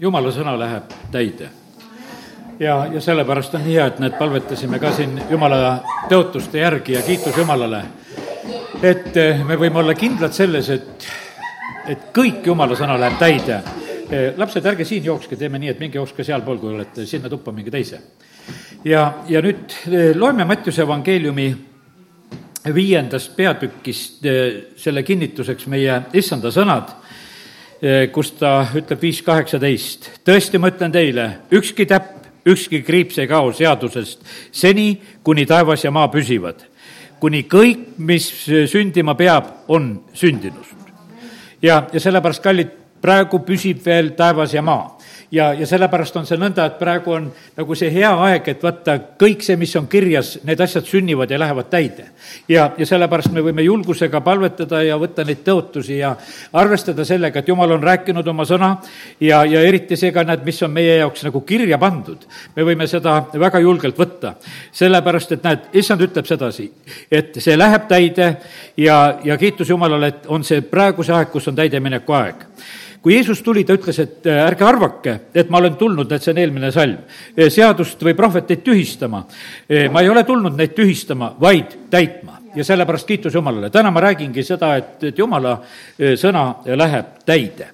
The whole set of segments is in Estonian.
jumala sõna läheb täide. ja, ja sellepärast on hea, et need palvetasime ka siin jumala tõotuste järgi ja kiitus Jumalale, et eh, me võime olla kindlad selles, et, et kõik jumala sõna läheb täide. Eh, lapsed, ärge siin jookske, teeme nii, et minge jookske sealpool, kui olete sinna tuppa, minge teise. ja, ja nüüd eh, loeme Mattiuse evangeeliumi viiendast peatükist selle kinnituseks meie issanda sõnad kus ta ütleb viis kaheksateist. tõesti, ma ütlen teile, ükski täpp, ükski kriips ei kao seadusest seni, kuni taevas ja maa püsivad. kuni kõik, mis sündima peab, on sündinud. ja, ja sellepärast, kallid, praegu püsib veel taevas ja maa ja, ja sellepärast on see nõnda, et praegu on nagu see hea aeg, et vaata, kõik see, mis on kirjas, need asjad sünnivad ja lähevad täide. ja, ja sellepärast me võime julgusega palvetada ja võtta neid tõotusi ja arvestada sellega, et jumal on rääkinud oma sõna ja, ja eriti see ka, näed, mis on meie jaoks nagu kirja pandud. me võime seda väga julgelt võtta, sellepärast et näed, issand ütleb sedasi, et see läheb täide ja, ja kiitus Jumalale, et on see praeguse aeg, kus on täidemineku aeg kui Jeesus tuli, ta ütles, et äh, ärge arvake, et ma olen tulnud, et see on eelmine salm, äh, seadust või prohveteid tühistama. Äh, ma ei ole tulnud neid tühistama, vaid täitma ja sellepärast kiitus Jumalale. täna ma räägingi seda, et, et Jumala sõna läheb täide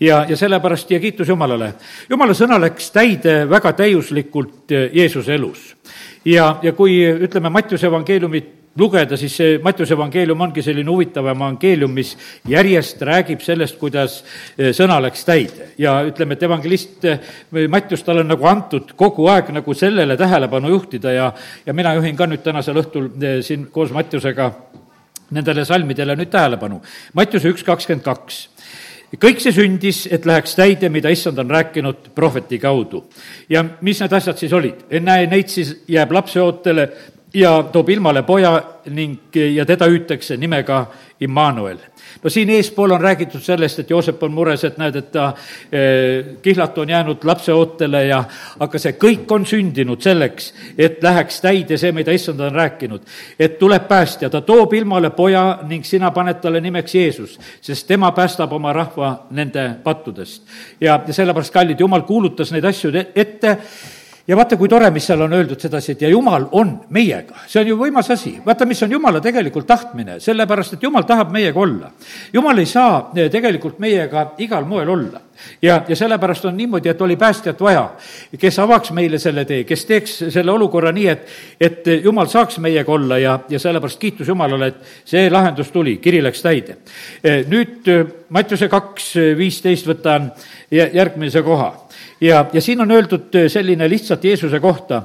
ja, ja sellepärast ja kiitus Jumalale. Jumala sõna läks täide väga täiuslikult Jeesuse elus. ja, ja kui ütleme, Mattiuse evangeeliumit lugeda, siis see Mattiuse evangeelium ongi selline huvitav evangeelium, mis järjest räägib sellest, kuidas eh, sõna läks täide. ja ütleme, et evangelist eh, Mattius, talle on nagu antud kogu aeg nagu sellele tähelepanu juhtida ja, ja mina juhin ka nüüd tänasel õhtul eh, siin koos Mattiusega nendele salmidele nüüd tähelepanu. Mattiuse üks kakskümmend kaks kõik see sündis, et läheks täide, mida issand on rääkinud prohveti kaudu. ja mis need asjad siis olid? ennäe, neid siis jääb lapseootele ja toob ilmale poja ning, ja teda hüütakse nimega Immanuel. no siin eespool on räägitud sellest, et Joosep on mures, et näed, et ta eh, kihlatu on jäänud lapseootele ja aga see kõik on sündinud selleks, et läheks täide see, mida issand on rääkinud. et tuleb päästja, ta toob ilmale poja ning sina paned talle nimeks Jeesus, sest tema päästab oma rahva nende pattudest. ja, sellepärast, kallid, jumal kuulutas neid asju ette ja vaata, kui tore, mis seal on öeldud sedasi, et ja jumal on meiega, see on ju võimas asi. vaata, mis on jumala tegelikult tahtmine, sellepärast et jumal tahab meiega olla. jumal ei saa eh, tegelikult meiega igal moel olla. Ja, ja sellepärast on niimoodi, et oli päästjat vaja, kes avaks meile selle tee, kes teeks selle olukorra nii, et, et jumal saaks meiega olla ja, ja sellepärast kiitus Jumalale, et see lahendus tuli, kiri läks täide. Eh, nüüd eh, Mattiuse kaks viisteist võtan järgmise koha ja, ja siin on öeldud selline lihtsalt Jeesuse kohta,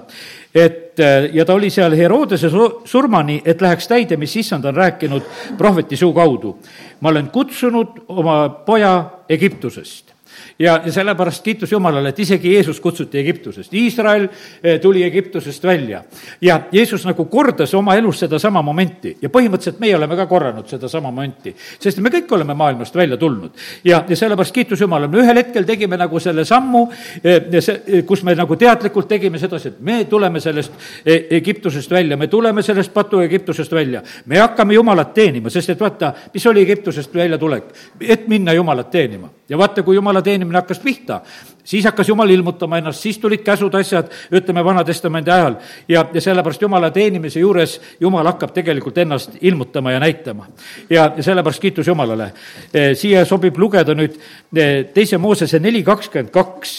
et äh, ja ta oli seal Herodese surmani, et läheks täide, mis issand on rääkinud prohveti suu kaudu. ma olen kutsunud oma poja Egiptusest ja, ja sellepärast kiitus Jumalale, et isegi Jeesus kutsuti Egiptusest. Iisrael eh, tuli Egiptusest välja ja Jeesus nagu kordas oma elus sedasama momenti ja põhimõtteliselt meie oleme ka korranud sedasama momenti, sest me kõik oleme maailmast välja tulnud. ja, ja sellepärast kiitus Jumalale, me ühel hetkel tegime nagu selle sammu, eh, kus me nagu teadlikult tegime sedasi, et me tuleme sellest eh, Egiptusest välja, me tuleme sellest patu Egiptusest välja. me hakkame Jumalat teenima, sest et vaata, mis oli Egiptusest väljatulek, et minna Jumalat teenima ja vaata, kui jumala teenimine hakkas pihta, siis hakkas jumal ilmutama ennast, siis tulid käsud, asjad, ütleme, Vana-testamendi ajal. ja, ja sellepärast jumala teenimise juures jumal hakkab tegelikult ennast ilmutama ja näitama. ja, sellepärast kiitus Jumalale. Eh, siia sobib lugeda nüüd eh, teise Moosese neli kakskümmend kaks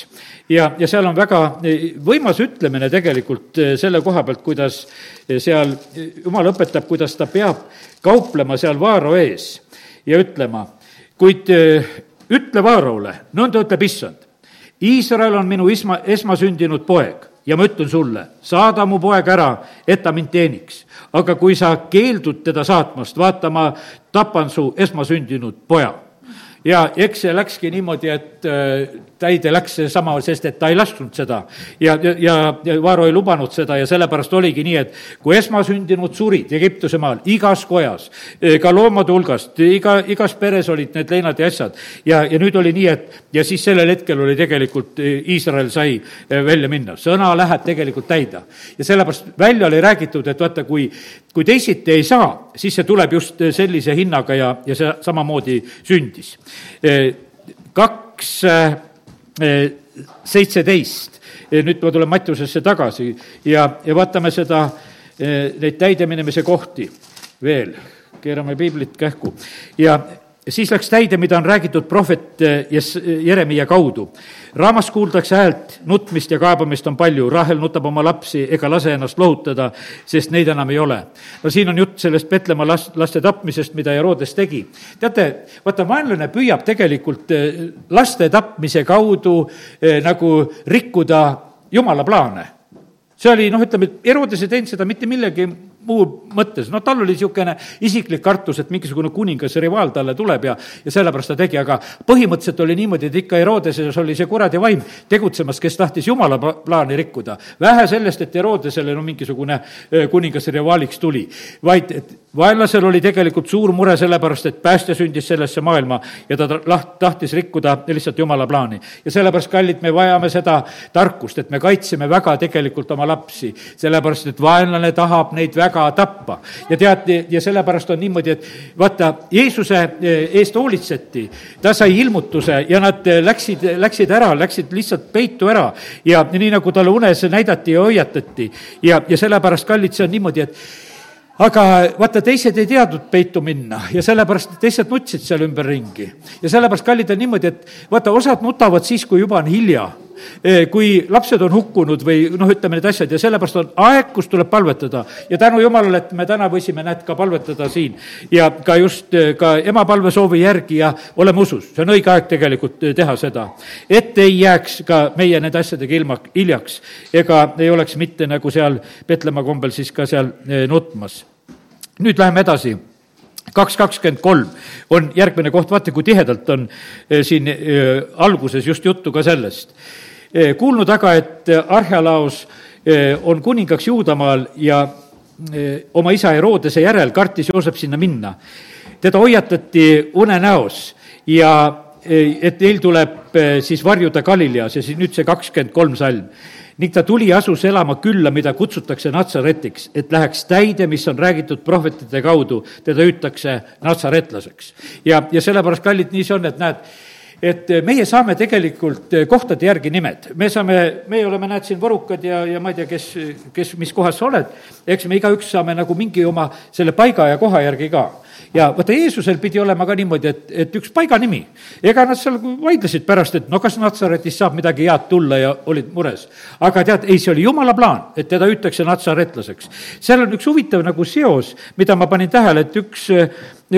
ja, ja seal on väga eh, võimas ütlemine tegelikult selle koha pealt, kuidas seal jumal õpetab, kuidas ta peab kauplema seal Vaaro ees ja ütlema, kuid ütle Vaaraole, nõnda ütleb issand, Iisrael on minu isma, esmasündinud poeg ja ma ütlen sulle, saada mu poeg ära, et ta mind teeniks. aga kui sa keeldud teda saatmast, vaata, ma tapan su esmasündinud poja ja eks see läkski niimoodi, et äh, täide läks seesama, sest et ta ei lasknud seda. ja, ja, ja, Vaaro ei lubanud seda ja sellepärast oligi nii, et kui esmasündinud surid Egiptuse maal igas kojas, eh, ka loomade hulgast, iga, igas peres olid need leinad ja asjad. ja, ja nüüd oli nii, et ja siis sellel hetkel oli tegelikult, eh, Iisrael sai välja minna, sõna läheb tegelikult täida. ja sellepärast välja oli räägitud, et vaata, kui, kui teisiti ei saa, siis see tuleb just sellise hinnaga ja, ja see samamoodi sündis. Kaks seitseteist. nüüd ma tulen Mattiusesse tagasi ja, ja vaatame seda, neid täideminemise kohti veel, keerame piiblit kähku ja siis läks täide, mida on räägitud prohvet Jes-, Jeremiia kaudu. raamas kuuldakse häält, nutmist ja kaebamist on palju, Rahel nutab oma lapsi ega lase ennast lohutada, sest neid enam ei ole. no siin on jutt sellest Petlemma last, laste tapmisest, mida Herodes tegi. teate, vaata, vaenlane püüab tegelikult eh, laste tapmise kaudu eh, nagu rikkuda jumala plaane see oli noh, ütleme, Herodes ei teinud seda mitte millegi muu mõttes, no tal oli niisugune isiklik kartus, et mingisugune kuningas rivaal talle tuleb ja, ja sellepärast ta tegi, aga põhimõtteliselt oli niimoodi, et ikka Herodeses oli see kuradi vaim tegutsemas, kes tahtis jumala plaani rikkuda. vähe sellest, et Herodesele no mingisugune kuningas rivaaliks tuli, vaid et vaenlasel oli tegelikult suur mure sellepärast, et päästja sündis sellesse maailma ja ta laht-, tahtis rikkuda lihtsalt jumala plaani. ja sellepärast, kallid, me vajame seda tarkust, et me kaitseme väga tegelikult oma lapsi, sellepärast et vaenlane tahab neid väga väga tappa. ja tead, ja sellepärast on niimoodi, et vaata, Jeesuse eh, eest hoolitseti, ta sai ilmutuse ja nad eh, läksid, läksid ära, läksid lihtsalt peitu ära. Ja nii, nagu talle unes näidati ja hoiatati. Ja, ja sellepärast, kallid, see on niimoodi, et aga vaata, teised ei teadnud peitu minna. Ja sellepärast teised nutsid seal ümberringi. ja sellepärast, kallid, on niimoodi, et vaata, osad nutavad siis, kui juba on hilja kui lapsed on hukkunud või noh, ütleme need asjad ja sellepärast on aeg, kus tuleb palvetada. ja tänu jumalale, et me täna võisime, näed, ka palvetada siin ja ka just eh, ka ema palvesoovi järgi ja oleme usus, see on õige aeg tegelikult eh, teha seda. et ei jääks ka meie nende asjadega ilma, hiljaks ega ei oleks mitte nagu seal Petlemma kombel siis ka seal nutmas. nüüd läheme edasi kaks kakskümmend kolm on järgmine koht, vaata, kui tihedalt on siin alguses just juttu ka sellest Eh, kuulnud aga, et eh, Arhealaos eh, on kuningaks Juudamaal ja oma isa Herodese järel kartis Joosep sinna minna. teda hoiatati unenäos ja et neil tuleb siis varjuda Galileas ja siis nüüd see kakskümmend kolm salm. ning ta tuli ja asus elama külla, mida kutsutakse Natsaretiks, et läheks täide, mis on räägitud prohvetite kaudu, teda hüütakse natsaretlaseks. ja, ja sellepärast, kallid, nii see on, et näed, et eh, meie saame tegelikult eh, kohtade järgi nimed, me saame, meie oleme, näed, siin võrukad ja, ja ma ei tea, kes, kes, mis kohas sa oled, eks me igaüks saame nagu mingi oma selle paiga ja koha järgi ka ja vaata, Jeesusel pidi olema ka niimoodi, et, et üks paiganimi. ega nad seal vaidlesid pärast, et no kas Natsaretist saab midagi head tulla ja olid mures. aga tead, ei, see oli jumala plaan, et teda hüütakse natsaretlaseks. seal on üks huvitav nagu seos, mida ma panin tähele, et üks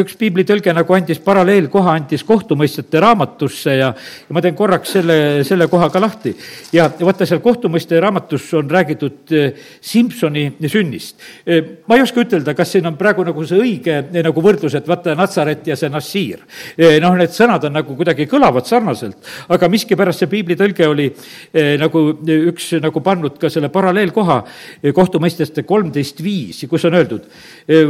üks piiblitõlge nagu andis paralleelkoha, andis kohtumõistjate raamatusse ja, ja ma teen korraks selle, selle koha ka lahti. ja vaata, seal kohtumõistja raamatus on räägitud eh, Simsoni sünnist. Eh, ma ei oska ütelda, kas siin on praegu nagu see õige eh, nagu võrdlus, et vaata, Natsaret ja see Nassir. noh, need sõnad on nagu kuidagi kõlavad sarnaselt, aga miskipärast see piiblitõlge oli nagu üks nagu pannud ka selle paralleelkoha kohtumõistjate kolmteist viis, kus on öeldud,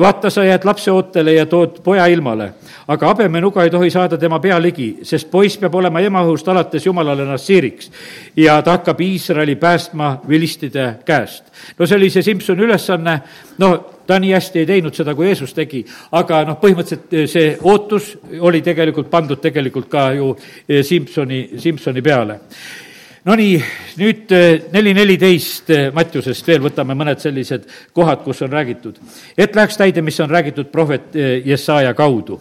vaata, sa jääd lapseootele ja tood poja ilmale. aga habemenuga ei tohi saada tema pea ligi, sest poiss peab olema ema õhust alates jumalale nassiiriks. ja ta hakkab Iisraeli päästma vilistide käest. no see oli see Simsoni ülesanne, no ta nii hästi ei teinud seda, kui Jeesus tegi, aga noh, põhimõtteliselt see ootus oli tegelikult pandud tegelikult ka ju Simsoni, Simsoni peale Nonii, nüüd eh, neli neliteist eh, Mattiusest veel võtame mõned sellised kohad, kus on räägitud. et läheks täide, mis on räägitud prohvet eh, Jesaja kaudu.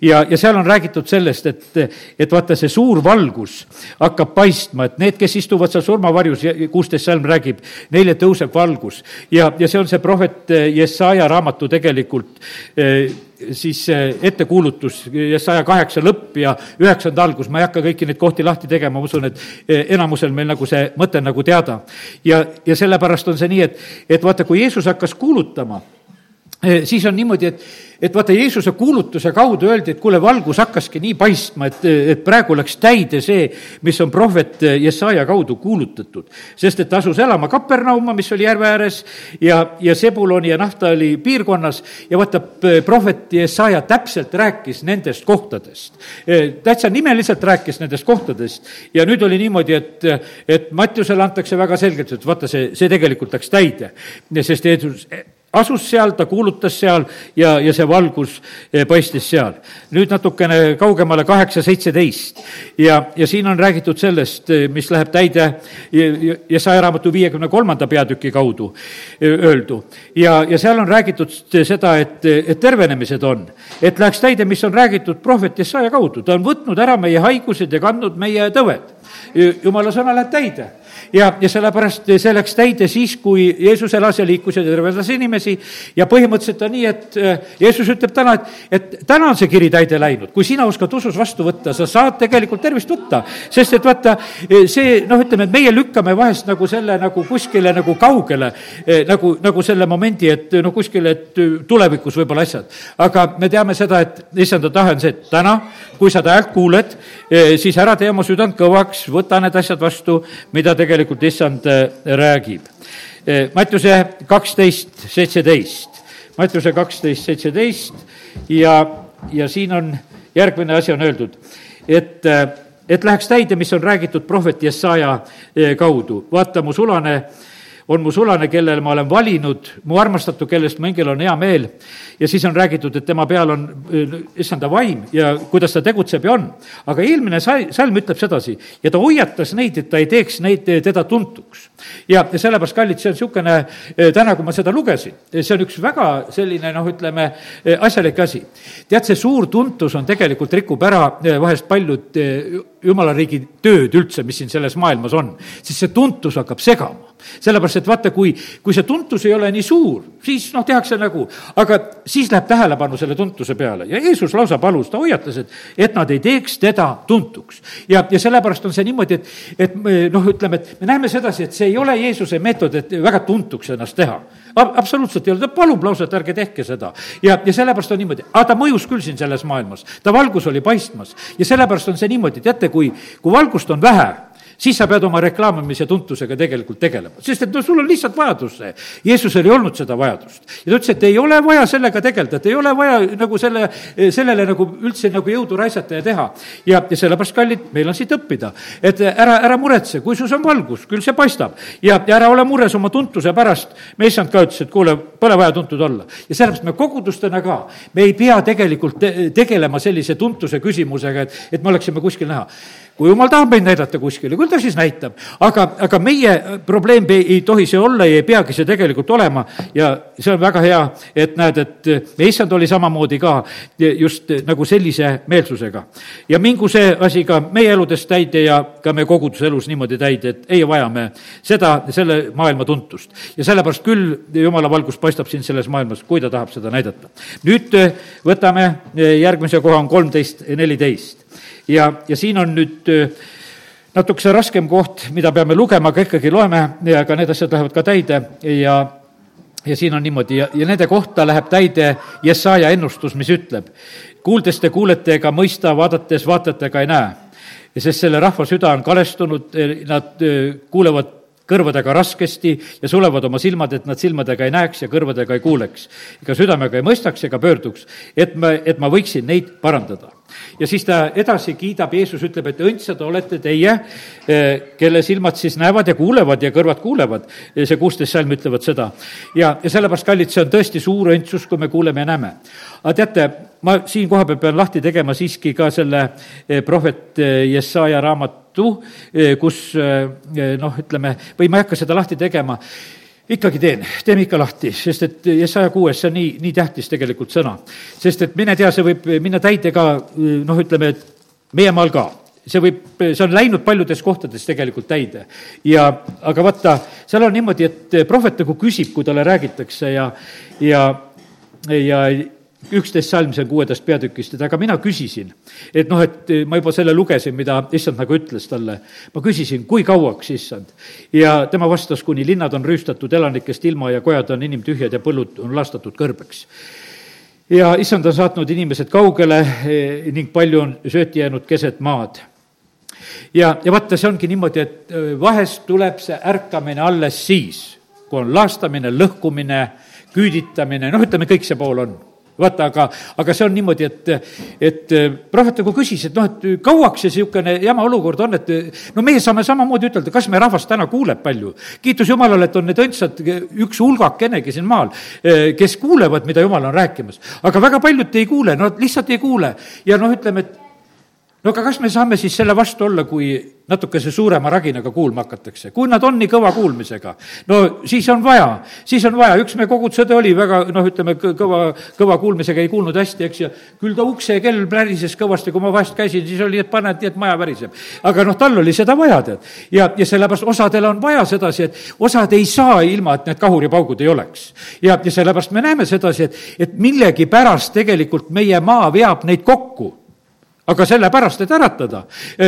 ja, ja seal on räägitud sellest, et, et vaata, see suur valgus hakkab paistma, et need, kes istuvad seal surmavarjus, kuusteist salm räägib, neile tõuseb valgus. ja, ja see on see prohvet Jesaja raamatu tegelikult siis ettekuulutus ja saja kaheksa lõpp ja üheksanda algus, ma ei hakka kõiki neid kohti lahti tegema, ma usun, et e, enamusel meil nagu see mõte nagu teada. ja, ja sellepärast on see nii, et, et vaata, kui Jeesus hakkas kuulutama, e, siis on niimoodi, et et vaata, Jeesuse kuulutuse kaudu öeldi, et kuule, valgus hakkaski nii paistma, et, et praegu läks täide see, mis on prohvet Jesaja kaudu kuulutatud. sest et asus elama Kapernauma, mis oli järve ääres, ja, ja Sebuloni ja Nahtali piirkonnas ja vaata, prohvet Jesaja täpselt rääkis nendest kohtadest. täitsa nimeliselt rääkis nendest kohtadest ja nüüd oli niimoodi, et, et Mattiusele antakse väga selgelt, et vaata, see, see tegelikult läks täide. sest Jeesus asus seal, ta kuulutas seal ja, ja see valgus eh, paistis seal. nüüd natukene kaugemale kaheksa seitseteist ja, ja siin on räägitud sellest, eh, mis läheb täide Jesaja raamatu viiekümne kolmanda peatüki kaudu eh, öeldu. ja, ja seal on räägitud seda, et, et tervenemised on, et läheks täide, mis on räägitud prohvet Jesaja kaudu, ta on võtnud ära meie haigused ja kandnud meie tõved. jumala sõna läheb täide ja, ja sellepärast see läks täide siis, kui Jeesus elas ja liikus ja tervendas inimesi ja põhimõtteliselt on nii, et äh, Jeesus ütleb täna, et, et täna on see kiri täide läinud, kui sina oskad usus vastu võtta, sa saad tegelikult tervist võtta. sest et vaata, see noh, ütleme, et meie lükkame vahest nagu selle nagu kuskile nagu kaugele, eh, nagu, nagu selle momendi, et noh, kuskile, et tulevikus võib-olla asjad. aga me teame seda, et issanda tahe on see, et täna, kui sa ta häält kuuled, eh, siis ära tee oma südant kõvaks, võta need asjad vastu, mida tegelikult issand äh, räägib. Äh, Mattiuse kaksteist, seitseteist, Mattiuse kaksteist, seitseteist ja, ja siin on järgmine asi on öeldud, et, äh, et läheks täide, mis on räägitud prohvet Jesaja kaudu. vaata, mu sulane on mu sulane, kellele ma olen valinud, mu armastatu, kellest mu hingel on hea meel. ja siis on räägitud, et tema peal on issanda vaim ja kuidas ta tegutseb ja on. aga eelmine salm ütleb sedasi ja ta hoiatas neid, et ta ei teeks neid, teda tuntuks. ja, sellepärast, kallid, see on niisugune, täna, kui ma seda lugesin, see on üks väga selline noh, ütleme, asjalik asi. tead, see suur tuntus on tegelikult, rikub ära vahest paljud jumala riigi tööd üldse, mis siin selles maailmas on, siis see tuntus hakkab segama. Sellepärast, et vaata, kui, kui see tuntus ei ole nii suur, siis noh, tehakse nägu, aga siis läheb tähelepanu selle tuntuse peale. Ja Jeesus lausa palus, ta hoiatas, et, et nad ei teeks teda tuntuks. ja, ja sellepärast on see niimoodi, et, et noh, ütleme, et me näeme sedasi, et see ei ole Jeesuse meetod, et väga tuntuks ennast teha. Absoluutselt ei ole, ta palub lausa, et ärge tehke seda. ja, ja sellepärast on niimoodi, aga ta mõjus küll siin selles maailmas, ta valgus oli paistmas. Ja sellepärast on see niimoodi, teate, kui, kui valgust on vähe siis sa pead oma reklaamimise tuntusega tegelikult tegelema, sest et no sul on lihtsalt vajadus see. Jeesusel ei olnud seda vajadust. ja ta ütles, et ei ole vaja sellega tegeleda, et ei ole vaja nagu selle, sellele nagu üldse nagu jõudu raisata ja teha. ja, ja sellepärast, kallid, meil on siit õppida, et ära, ära muretse, kui sus on valgus, küll see paistab. ja, ja ära ole mures oma tuntuse pärast. me issand ka ütles, et kuule, pole vaja tuntud olla. ja sellepärast me kogudustena ka, me ei pea tegelikult te tegelema sellise tuntuse küsimusega, et, et me oleksime kuskil näha kui jumal tahab meid näidata kuskile, küll ta siis näitab. aga, aga meie probleem ei tohi see olla ja ei peagi see tegelikult olema ja see on väga hea, et näed, et meie issand oli samamoodi ka just nagu sellise meelsusega. ja mingu see asi ka meie eludes täide ja ka meie koguduse elus niimoodi täide, et ei vaja me seda, selle maailma tuntust. ja sellepärast küll jumala valgus paistab siin selles maailmas, kui ta tahab seda näidata. nüüd võtame järgmise koha, on kolmteist, neliteist ja, ja siin on nüüd äh, natukese raskem koht, mida peame lugema, aga ikkagi loeme ja ka need asjad lähevad ka täide ja ja siin on niimoodi ja, ja nende kohta läheb täide Jesaja ennustus, mis ütleb, kuuldes te kuulete ega mõista, vaadates vaatate ega ei näe. sest selle rahva süda on kalestunud, nad äh, kuulevad kõrvadega raskesti ja sulevad oma silmad, et nad silmadega ei näeks ja kõrvadega ei kuuleks. ega südamega ei mõistaks ega pöörduks, et ma, et ma võiksin neid parandada ja siis ta edasi kiidab, Jeesus ütleb, et õndsad olete teie, eh, kelle silmad siis näevad ja kuulevad ja kõrvad kuulevad. see kuusteist salm ütlevad seda. ja, ja sellepärast, kallid, see on tõesti suur õndsus, kui me kuuleme ja näeme. aga teate, ma siin kohapeal pean lahti tegema siiski ka selle eh, prohvet eh, Jesaja raamatu, kus noh, ütleme, või ma ei hakka seda lahti tegema ikkagi teen, teeme ikka lahti, sest et saja kuues, see on nii, nii tähtis tegelikult sõna. sest et mine tea, see võib minna täide ka noh, ütleme, et meie maal ka see võib, see on läinud paljudes kohtades tegelikult täide. ja, aga vaata, seal on niimoodi, et prohvet nagu küsib, kui talle räägitakse ja, ja, ja üksteist salm, see on kuuendast peatükist, et aga mina küsisin, et noh, et ma juba selle lugesin, mida issand nagu ütles talle. ma küsisin, kui kauaks, issand? ja tema vastas, kuni linnad on rüüstatud elanikest ilma ja kojad on inimtühjad ja põllud on laastatud kõrbeks. ja issand on saatnud inimesed kaugele eh, ning palju on sööti jäänud keset maad ja, ja vaata, see ongi niimoodi, et eh, vahest tuleb see ärkamine alles siis, kui on laastamine, lõhkumine, küüditamine, noh, ütleme, kõik see pool on vaata, aga, aga see on niimoodi, et, et prohvet nagu küsis, et noh, et kauaks see niisugune jama olukord on, et no meie saame samamoodi ütelda, kas me rahvast täna kuuleb palju. kiitus Jumalale, et on need õndsad, üks hulgakenegi siin maal, kes kuulevad, mida Jumal on rääkimas. aga väga paljud ei kuule, no lihtsalt ei kuule ja noh, ütleme, et no aga kas me saame siis selle vastu olla, kui natukese suurema raginaga kuulma hakatakse, kui nad on nii kõva kuulmisega? no siis on vaja, siis on vaja, üks meie kogudusõde oli väga noh, ütleme kõva, kõva kuulmisega, ei kuulnud hästi, eks, ja küll ta uksekell plärises kõvasti, kui ma vahest käisin, siis oli, et paned nii, et maja väriseb. aga noh, tal oli seda vaja, tead. ja, ja sellepärast osadel on vaja sedasi, et osad ei saa ilma, et need kahuripaugud ei oleks. ja, ja sellepärast me näeme sedasi, et, et millegipärast tegelikult meie maa veab neid kokku aga sellepärast, et äratada.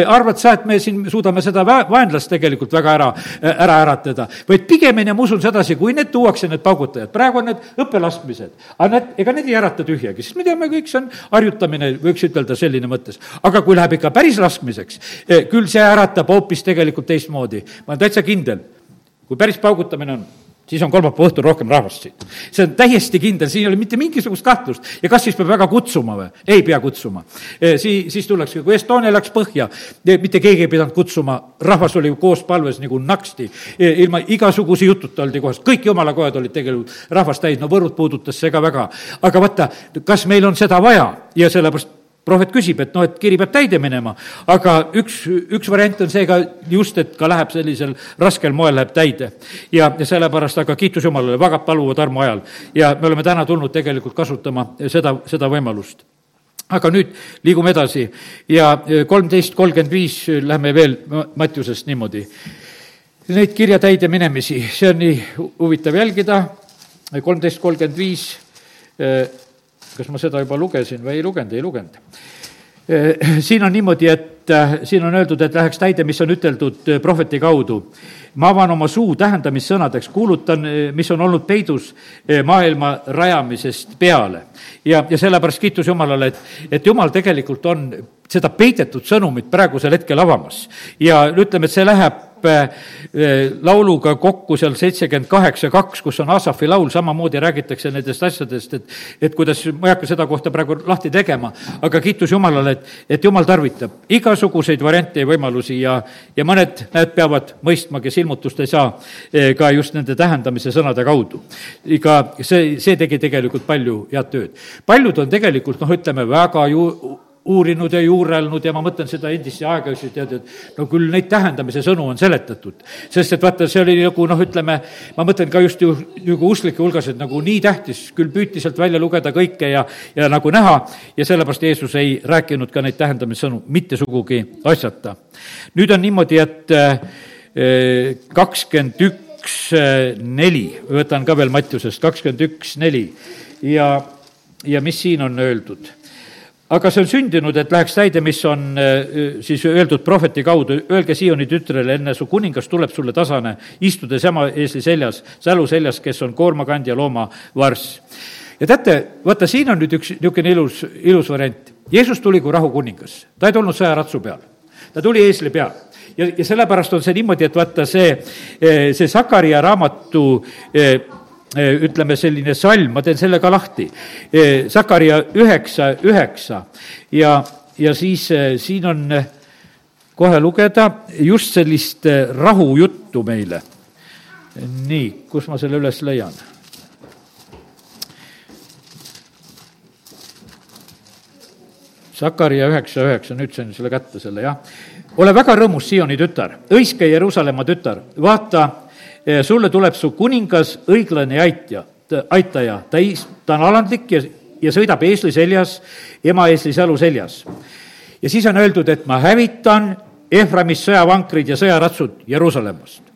Arvad sa, et me siin suudame seda vaenlast tegelikult väga ära, e, ära äratada, vaid pigemini ma usun sedasi, kui need tuuakse, need paugutajad, praegu on need õppelaskmised, aga need, ega need ei ärata tühjagi, sest me teame kõik, see on harjutamine, võiks ütelda selline mõttes. aga kui läheb ikka päris laskmiseks, küll see äratab hoopis tegelikult teistmoodi, ma olen täitsa kindel, kui päris paugutamine on siis on kolmapäeva õhtul rohkem rahvast siin. see on täiesti kindel, siin ei ole mitte mingisugust kahtlust ja kas siis peab väga kutsuma või? ei pea kutsuma. E, Sii-, siis tullakse, kui Estonia läks põhja, e, mitte keegi ei pidanud kutsuma, rahvas oli koos palves nagu naksti, e, ilma igasuguse jututa oldi kohas, kõik jumalakojad olid tegelikult rahvast täis, no Võrut puudutas see ka väga. aga vaata, kas meil on seda vaja ja sellepärast prohvet küsib, et noh, et kiri peab täide minema, aga üks, üks variant on see ka just, et ka läheb sellisel raskel moel, läheb täide. ja, ja sellepärast, aga kiitus Jumalale, väga paluvad armu ajal. Ja me oleme täna tulnud tegelikult kasutama seda, seda võimalust. Aga nüüd liigume edasi. Ja kolmteist kolmkümmend viis lähme veel Mattiusest niimoodi. Neid kirjatäide minemisi, see on nii huvitav jälgida, kolmteist kolmkümmend viis kas ma seda juba lugesin või ei lugenud, ei lugenud. Eh, siin on niimoodi, et eh, siin on öeldud, et läheks täide, mis on üteldud eh, prohveti kaudu. ma avan oma suu tähendamissõnadeks, kuulutan, mis on olnud peidus maailma rajamisest peale. ja, ja sellepärast kiitus Jumalale, et, et Jumal tegelikult on seda peidetud sõnumit praegusel hetkel avamas. ja ütleme, et see läheb lauluga kokku seal seitsekümmend kaheksa kaks, kus on Asafi laul, samamoodi räägitakse nendest asjadest, et et kuidas, ma ei hakka seda kohta praegu lahti tegema, aga kiitus Jumalale, et, et Jumal tarvitab igasuguseid variante ja võimalusi ja, ja mõned, näed, peavad mõistma, kes ilmutust ei saa, eh, ka just nende tähendamise sõnade kaudu. ega see, see tegi tegelikult palju head tööd. paljud on tegelikult noh, ütleme väga ju uurinud ja juurelnud ja ma mõtlen seda endisse aega, siis tead, et no küll neid tähendamise sõnu on seletatud. sest et vaata, see oli nagu noh, ütleme, ma mõtlen ka just ju nagu usklike hulgas, et nagu nii tähtis, küll püüti sealt välja lugeda kõike ja, ja nagu näha. Ja sellepärast Jeesus ei rääkinud ka neid tähendamissõnu mitte sugugi asjata. nüüd on niimoodi, et eh, kakskümmend üks eh, neli, võtan ka veel Mattiusest, kakskümmend üks neli. Ja, ja mis siin on öeldud aga see on sündinud, et läheks täide, mis on äh, siis öeldud prohveti kaudu, öelge Sioni tütrele, enne su kuningas tuleb sulle tasane, istudes ema eesli seljas, sälu seljas, kes on koormakandja loomavarss. ja teate, vaata, siin on nüüd üks niisugune ilus, ilus variant. Jeesus tuli kui rahukuningas, ta ei tulnud sõjaratsu peal, ta tuli eesli peal ja, ja sellepärast on see niimoodi, et vaata see, see Sakaria raamatu Eh, ütleme, selline salm, ma teen selle ka lahti. Eh, Sakaria üheksa, üheksa ja, ja siis eh, siin on kohe lugeda just sellist rahujuttu meile. nii, kus ma selle üles leian? Sakaria üheksa, üheksa, nüüd sain selle kätte, selle jah. ole väga rõõmus, Sioni tütar, õiske Jeruusalemma tütar, vaata, sulle tuleb su kuningas, õiglane aitja, aitaja, ta is-, ta on alandlik ja, ja sõidab eesli seljas, ema eesli sälu seljas. ja siis on öeldud, et ma hävitan Efraimist sõjavankrid ja sõjaratsud Jeruusalemmast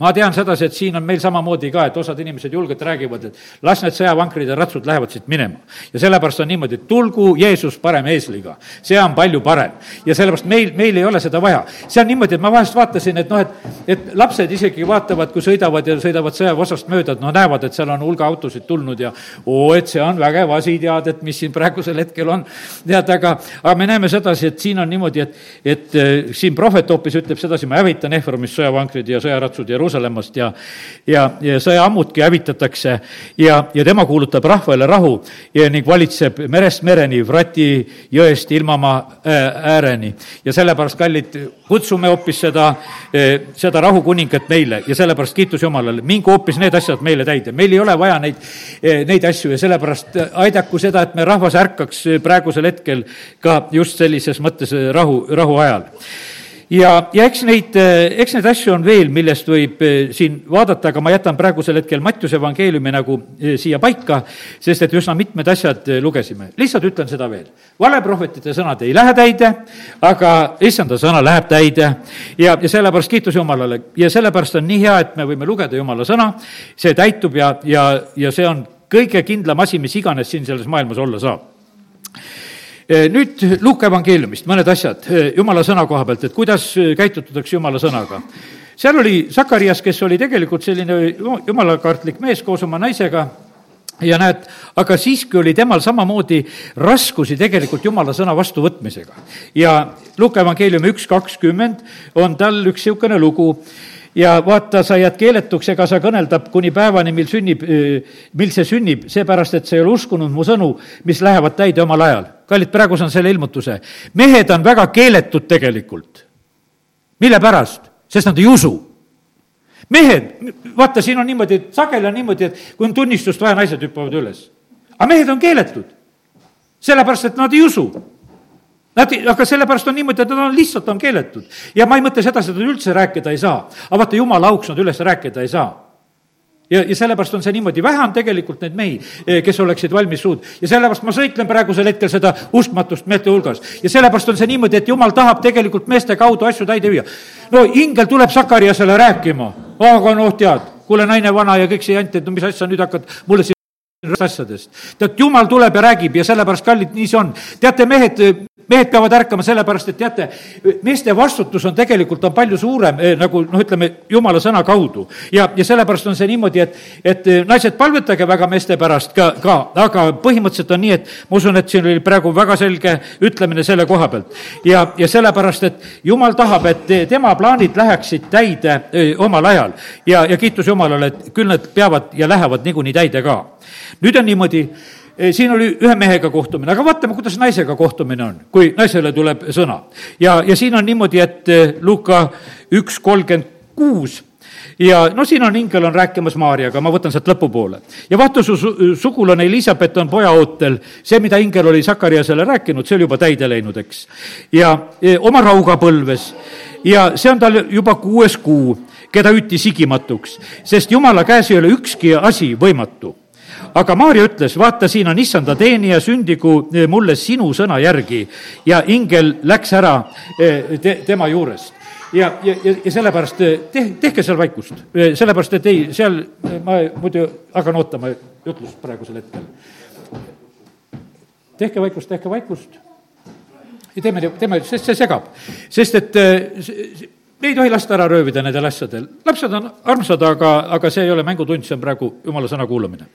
ma tean sedasi, et siin on meil samamoodi ka, et osad inimesed julgelt räägivad, et las need sõjavankrid ja ratsud lähevad siit minema. ja sellepärast on niimoodi, et tulgu Jeesus parem eesliga, see on palju parem. ja sellepärast meil, meil ei ole seda vaja. see on niimoodi, et ma vahest vaatasin, et noh, et, et lapsed isegi vaatavad, kui sõidavad ja sõidavad sõjaväeosast mööda, et noh, näevad, et seal on hulga autosid tulnud ja oo, et see on vägev asi, tead, et mis siin praegusel hetkel on. tead, aga, aga me näeme sedasi, et siin on niimoodi, et, et äh, siin prohvet hoopis ütleb sedasi, ma hävitan Efraimist sõjavankrid ja sõjaratsud Jeruusalemmas, Jeruusalemmast ja ja, ja sõjaammudki hävitatakse ja, ja tema kuulutab rahvale rahu ja ning valitseb merest mereni, Vrati jõest ilmamaa äh, ääreni. ja sellepärast, kallid, kutsume hoopis seda, äh, seda rahukuningat meile ja sellepärast kiitus Jumalale, mingu hoopis need asjad meile täide, meil ei ole vaja neid, äh, neid asju ja sellepärast aidaku seda, et me rahvas ärkaks praegusel hetkel ka just sellises mõttes rahu, rahu ajal ja, ja eks neid, eks neid asju on veel, millest võib eh, siin vaadata, aga ma jätan praegusel hetkel Mattiuse evangeeliumi nagu eh, siia paika, sest et üsna mitmed asjad eh, lugesime. lihtsalt ütlen seda veel. valeprohvetite sõnad ei lähe täide, aga issanda sõna läheb täide ja, ja sellepärast kiitus Jumalale ja sellepärast on nii hea, et me võime lugeda Jumala sõna, see täitub ja, ja, ja see on kõige kindlam asi, mis iganes siin selles maailmas olla saab Eh, nüüd Luuka evangeeliumist mõned asjad jumala sõna koha pealt, et kuidas käitutakse jumala sõnaga. seal oli Sakarias, kes oli tegelikult selline jumalakartlik mees koos oma naisega ja näed, aga siiski oli temal samamoodi raskusi tegelikult jumala sõna vastuvõtmisega. ja Luuka evangeeliumi üks kakskümmend on tal üks niisugune lugu ja vaata, sa jääd keeletuks, ega sa kõneldab kuni päevani, mil sünnib, mil see sünnib, seepärast et sa ei ole uskunud mu sõnu, mis lähevad täide omal ajal. Kallid, praegu saan selle ilmutuse. mehed on väga keeletud tegelikult. mille pärast? sest nad ei usu. mehed, vaata, siin on niimoodi, et sageli on niimoodi, et kui on tunnistust vaja, naised hüppavad üles. aga mehed on keeletud. sellepärast, et nad ei usu Nad, aga sellepärast on niimoodi, et nad on lihtsalt, on keeletud. ja ma ei mõtle seda, seda üldse rääkida ei saa. aga vaata, jumala auks nad üles rääkida ei saa ja, ja sellepärast on see niimoodi, vähe on tegelikult neid mehi, eh, kes oleksid valmis suud. ja sellepärast ma sõitlen praegusel hetkel seda uskmatust meeste hulgas. ja sellepärast on see niimoodi, et jumal tahab tegelikult meeste kaudu asju täide viia. no ingel tuleb Sakariasele rääkima, aga noh, tead, kuule, naine vana ja kõik see jant, et no mis asja nüüd hakkad mulle siin asjadest. tead, jumal tuleb ja räägib ja sellepärast, kallid, nii see on. teate, mehed, mehed peavad ärkama sellepärast, et teate, meeste vastutus on tegelikult, on palju suurem eh, nagu noh, ütleme, jumala sõna kaudu. ja, ja sellepärast on see niimoodi, et, et eh, naised, palvetage väga meeste pärast ka, ka, aga põhimõtteliselt on nii, et ma usun, et siin oli praegu väga selge ütlemine selle koha pealt. ja, ja sellepärast, et jumal tahab, et tema plaanid läheksid täide öö, eh, omal ajal ja, ja kiitus Jumalale, et küll nad peavad ja lähevad niikuinii täide ka. Nüüd on niimoodi Eh, siin oli ühe mehega kohtumine, aga vaatame, kuidas naisega kohtumine on, kui naisele tuleb sõna. ja, ja siin on niimoodi, et eh, Luka üks kolmkümmend kuus ja no siin on ingel on rääkimas Maarjaga, ma võtan sealt lõpupoole. ja vaata, su sugulane Elizabeth on pojaootel, see, mida ingel oli Sakariasele rääkinud, see oli juba täide läinud, eks. ja e, oma rauga põlves ja see on tal juba kuues kuu, keda hüüti sigimatuks, sest jumala käes ei ole ükski asi võimatu aga Maarja ütles, vaata, siin on issanda teenija, sündigu eh, mulle sinu sõna järgi. ja ingel läks ära eh, te, tema juurest ja, ja, ja, sellepärast eh, teh-, tehke seal vaikust, sellepärast et ei, seal ma muidu hakkan ootama jutlust praegusel hetkel. tehke vaikust, tehke vaikust. ja teeme, teeme, sest see segab, sest et me ei tohi lasta ära röövida nendel asjadel. lapsed on armsad, aga, aga see ei ole mängutund, see on praegu jumala sõna kuulamine.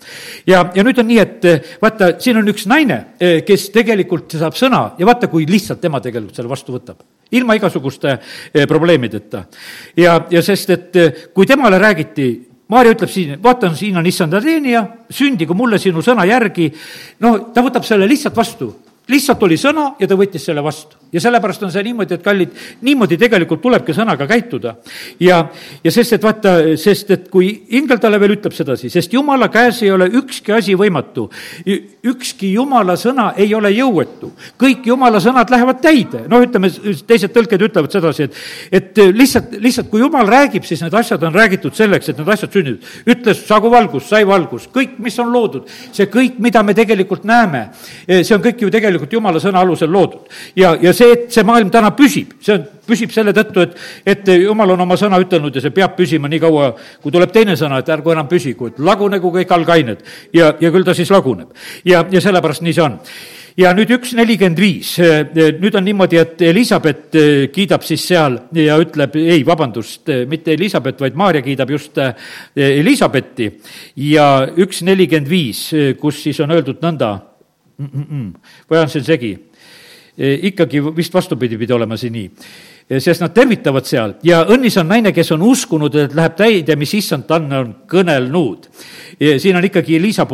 ja, ja nüüd on nii, et vaata, siin on üks naine, eh, kes tegelikult saab sõna ja vaata, kui lihtsalt tema tegelikult selle vastu võtab. ilma igasuguste eh, probleemideta. ja, ja sest, et eh, kui temale räägiti Maarja ütleb siin, vaata, siin on issanda teenija, sündigu mulle sinu sõna järgi. no ta võtab selle lihtsalt vastu lihtsalt oli sõna ja ta võttis selle vastu. Ja sellepärast on see niimoodi, et kallid, niimoodi tegelikult tulebki sõnaga käituda. ja, ja sest, et vaata, sest et kui ingel talle veel ütleb sedasi, sest jumala käes ei ole ükski asi võimatu. ükski jumala sõna ei ole jõuetu. kõik jumala sõnad lähevad täide. noh, ütleme, teised tõlked ütlevad sedasi, et, et lihtsalt, lihtsalt kui jumal räägib, siis need asjad on räägitud selleks, et need asjad sünnivad. ütles, saagu valgus, sai valgus, kõik, mis on loodud, see kõik, mida me tegelikult näeme, see on kõik ju tegelikult jumala sõna alusel loodud. ja, ja see, et see maailm täna püsib, see on, püsib selle tõttu, et, et jumal on oma sõna ütelnud ja see peab püsima nii kaua, kui tuleb teine sõna, et ärgu enam püsigu, et lagunegu kõik algained. ja, ja küll ta siis laguneb. ja, ja sellepärast nii see on ja nüüd üks nelikümmend viis, nüüd on niimoodi, et Elizabeth kiidab siis seal ja ütleb, ei, vabandust, mitte Elizabeth, vaid Maarja kiidab just Elizabethi ja üks nelikümmend viis, kus siis on öeldud nõnda või on see segi? E, ikkagi vist vastupidi pidi olema see nii. sest nad tervitavad seal ja õnnis on naine, kes on uskunud, et läheb täide, mis issand talle on kõnelnud. siin on ikkagi Elisa,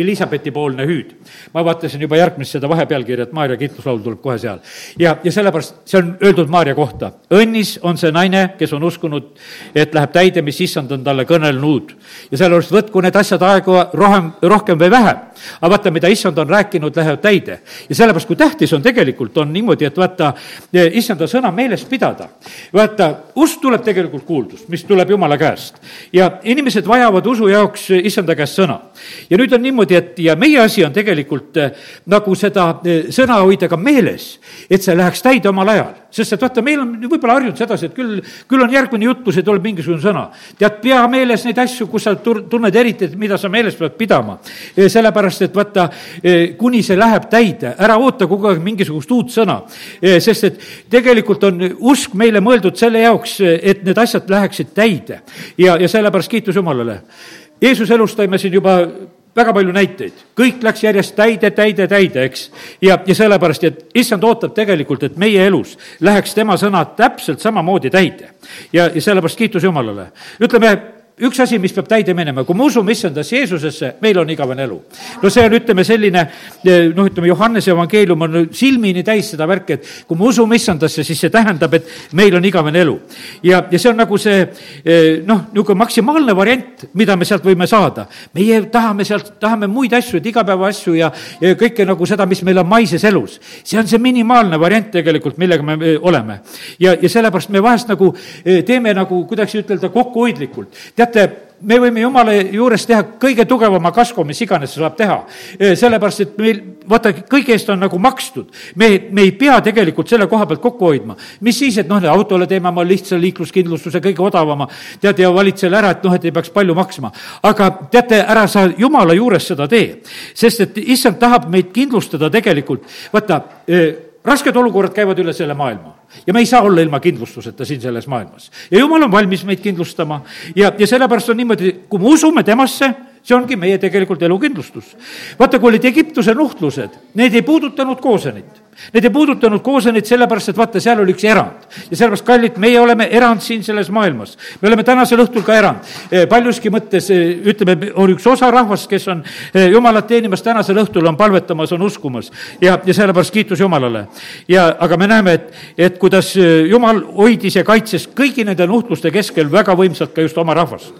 Elisabethi poolne hüüd. ma vaatasin juba järgmist seda vahepealkirja, et Maarja kiitluslaul tuleb kohe seal. ja, ja sellepärast see on öeldud Maarja kohta. õnnis on see naine, kes on uskunud, et läheb täide, mis issand on talle kõnelnud. ja sellepärast võtku need asjad aega rohkem, rohkem või vähem. aga vaata, mida issand on rääkinud, lähevad täide. ja sellepärast, kui tähtis on tegelikult, on niimoodi, et vaata, issanda sõna meeles pidada. vaata, usk tuleb tegelikult kuuldust, mis tuleb Jumala käest. ja inimesed vajavad usu jaoks issanda käest sõna. ja nüüd on niimoodi, et ja meie asi on tegelikult eh, nagu seda eh, sõna hoida ka meeles, et see läheks täide omal ajal. sest et vaata, meil on võib-olla harjunud sedasi, et küll, küll on järgmine jutt, kus ei tule mingisugune sõna. tead, pea meeles neid asju, kus sa tunned eriti, et mida sa meeles pead pidama. Eh, sellepärast, et vaata, kuni see läheb täide, ära oota kogu aeg mingisugust uut sõna. sest et tegelikult on usk meile mõeldud selle jaoks, et need asjad läheksid täide. ja, ja sellepärast kiitus Jumalale. Jeesuse elust tõime siin juba väga palju näiteid, kõik läks järjest täide, täide, täide, eks. ja, ja sellepärast, et issand ootab tegelikult, et meie elus läheks tema sõnad täpselt samamoodi täide. ja, ja sellepärast kiitus Jumalale. ütleme, üks asi, mis peab täide minema, kui me usume issandasse Jeesusesse, meil on igavene elu. no see on, ütleme, selline noh, ütleme, Johannese evangeelium on silmini täis seda värki, et kui me usume issandasse, siis see tähendab, et meil on igavene elu. ja, ja see on nagu see noh, niisugune maksimaalne variant, mida me sealt võime saada. meie tahame sealt, tahame muid asju, et igapäevaasju ja, ja kõike nagu seda, mis meil on maises elus. see on see minimaalne variant tegelikult, millega me oleme. ja, ja sellepärast me vahest nagu teeme nagu, kuidas ütelda, kokkuhoidlikult. tead, teate, me võime jumala juures teha kõige tugevama kasvu, mis iganes saab teha. sellepärast, et meil, vaata, kõige eest on nagu makstud. me, me ei pea tegelikult selle koha pealt kokku hoidma. mis siis, et noh, autole teeme oma lihtsa liikluskindlustuse kõige odavama, tead, ja valid selle ära, et noh, et ei peaks palju maksma. aga teate, ära sa jumala juures seda tee. sest et issand tahab meid kindlustada tegelikult, vaata, rasked olukorrad käivad üle selle maailma ja me ei saa olla ilma kindlustuseta siin selles maailmas. ja jumal on valmis meid kindlustama ja, ja sellepärast on niimoodi, kui me usume temasse, see ongi meie tegelikult elukindlustus. vaata, kui olid Egiptuse nuhtlused, need ei puudutanud koosenit. Need ei puudutanud koosenit sellepärast, et vaata, seal oli üks erand. ja sellepärast, kallid, meie oleme erand siin selles maailmas. me oleme tänasel õhtul ka erand. Eh, paljuski mõttes eh, ütleme, on üks osa rahvast, kes on eh, Jumalat teenimas tänasel õhtul, on palvetamas, on uskumas. ja, ja sellepärast kiitus Jumalale. ja, aga me näeme, et, et kuidas Jumal hoidis ja kaitses kõigi nende nuhtluste keskel väga võimsalt ka just oma rahvast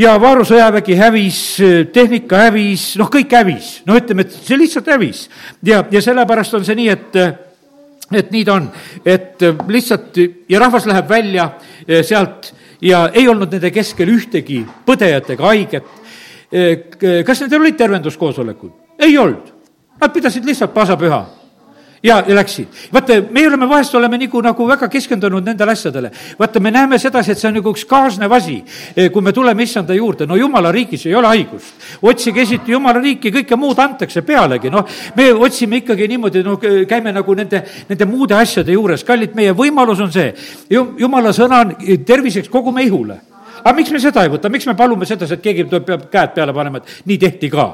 ja Vaaru sõjavägi hävis, tehnika hävis, noh, kõik hävis. no ütleme, et see lihtsalt hävis. ja, ja sellepärast on see nii, et, et nii ta on, et lihtsalt ja rahvas läheb välja eh, sealt ja ei olnud nende keskel ühtegi põdejat ega haiget. Eh, kas nendel olid tervenduskoosolekud? ei olnud. Nad pidasid lihtsalt paasapüha ja, ja läksid. vaata, me oleme vahest, oleme nagu, nagu väga keskendunud nendele asjadele. vaata, me näeme sedasi, et see on nagu üks kaasnev asi, eh, kui me tuleme issanda juurde, no jumala riigis ei ole haigust. otsige esiti jumala riiki, kõike muud antakse pealegi, noh, me otsime ikkagi niimoodi, no käime nagu nende, nende muude asjade juures, kallid, meie võimalus on see, jumala sõna on terviseks kogu meie ihule aga miks me seda ei võta, miks me palume sedasi, et keegi tuleb, peab käed peale panema, et nii tehti ka?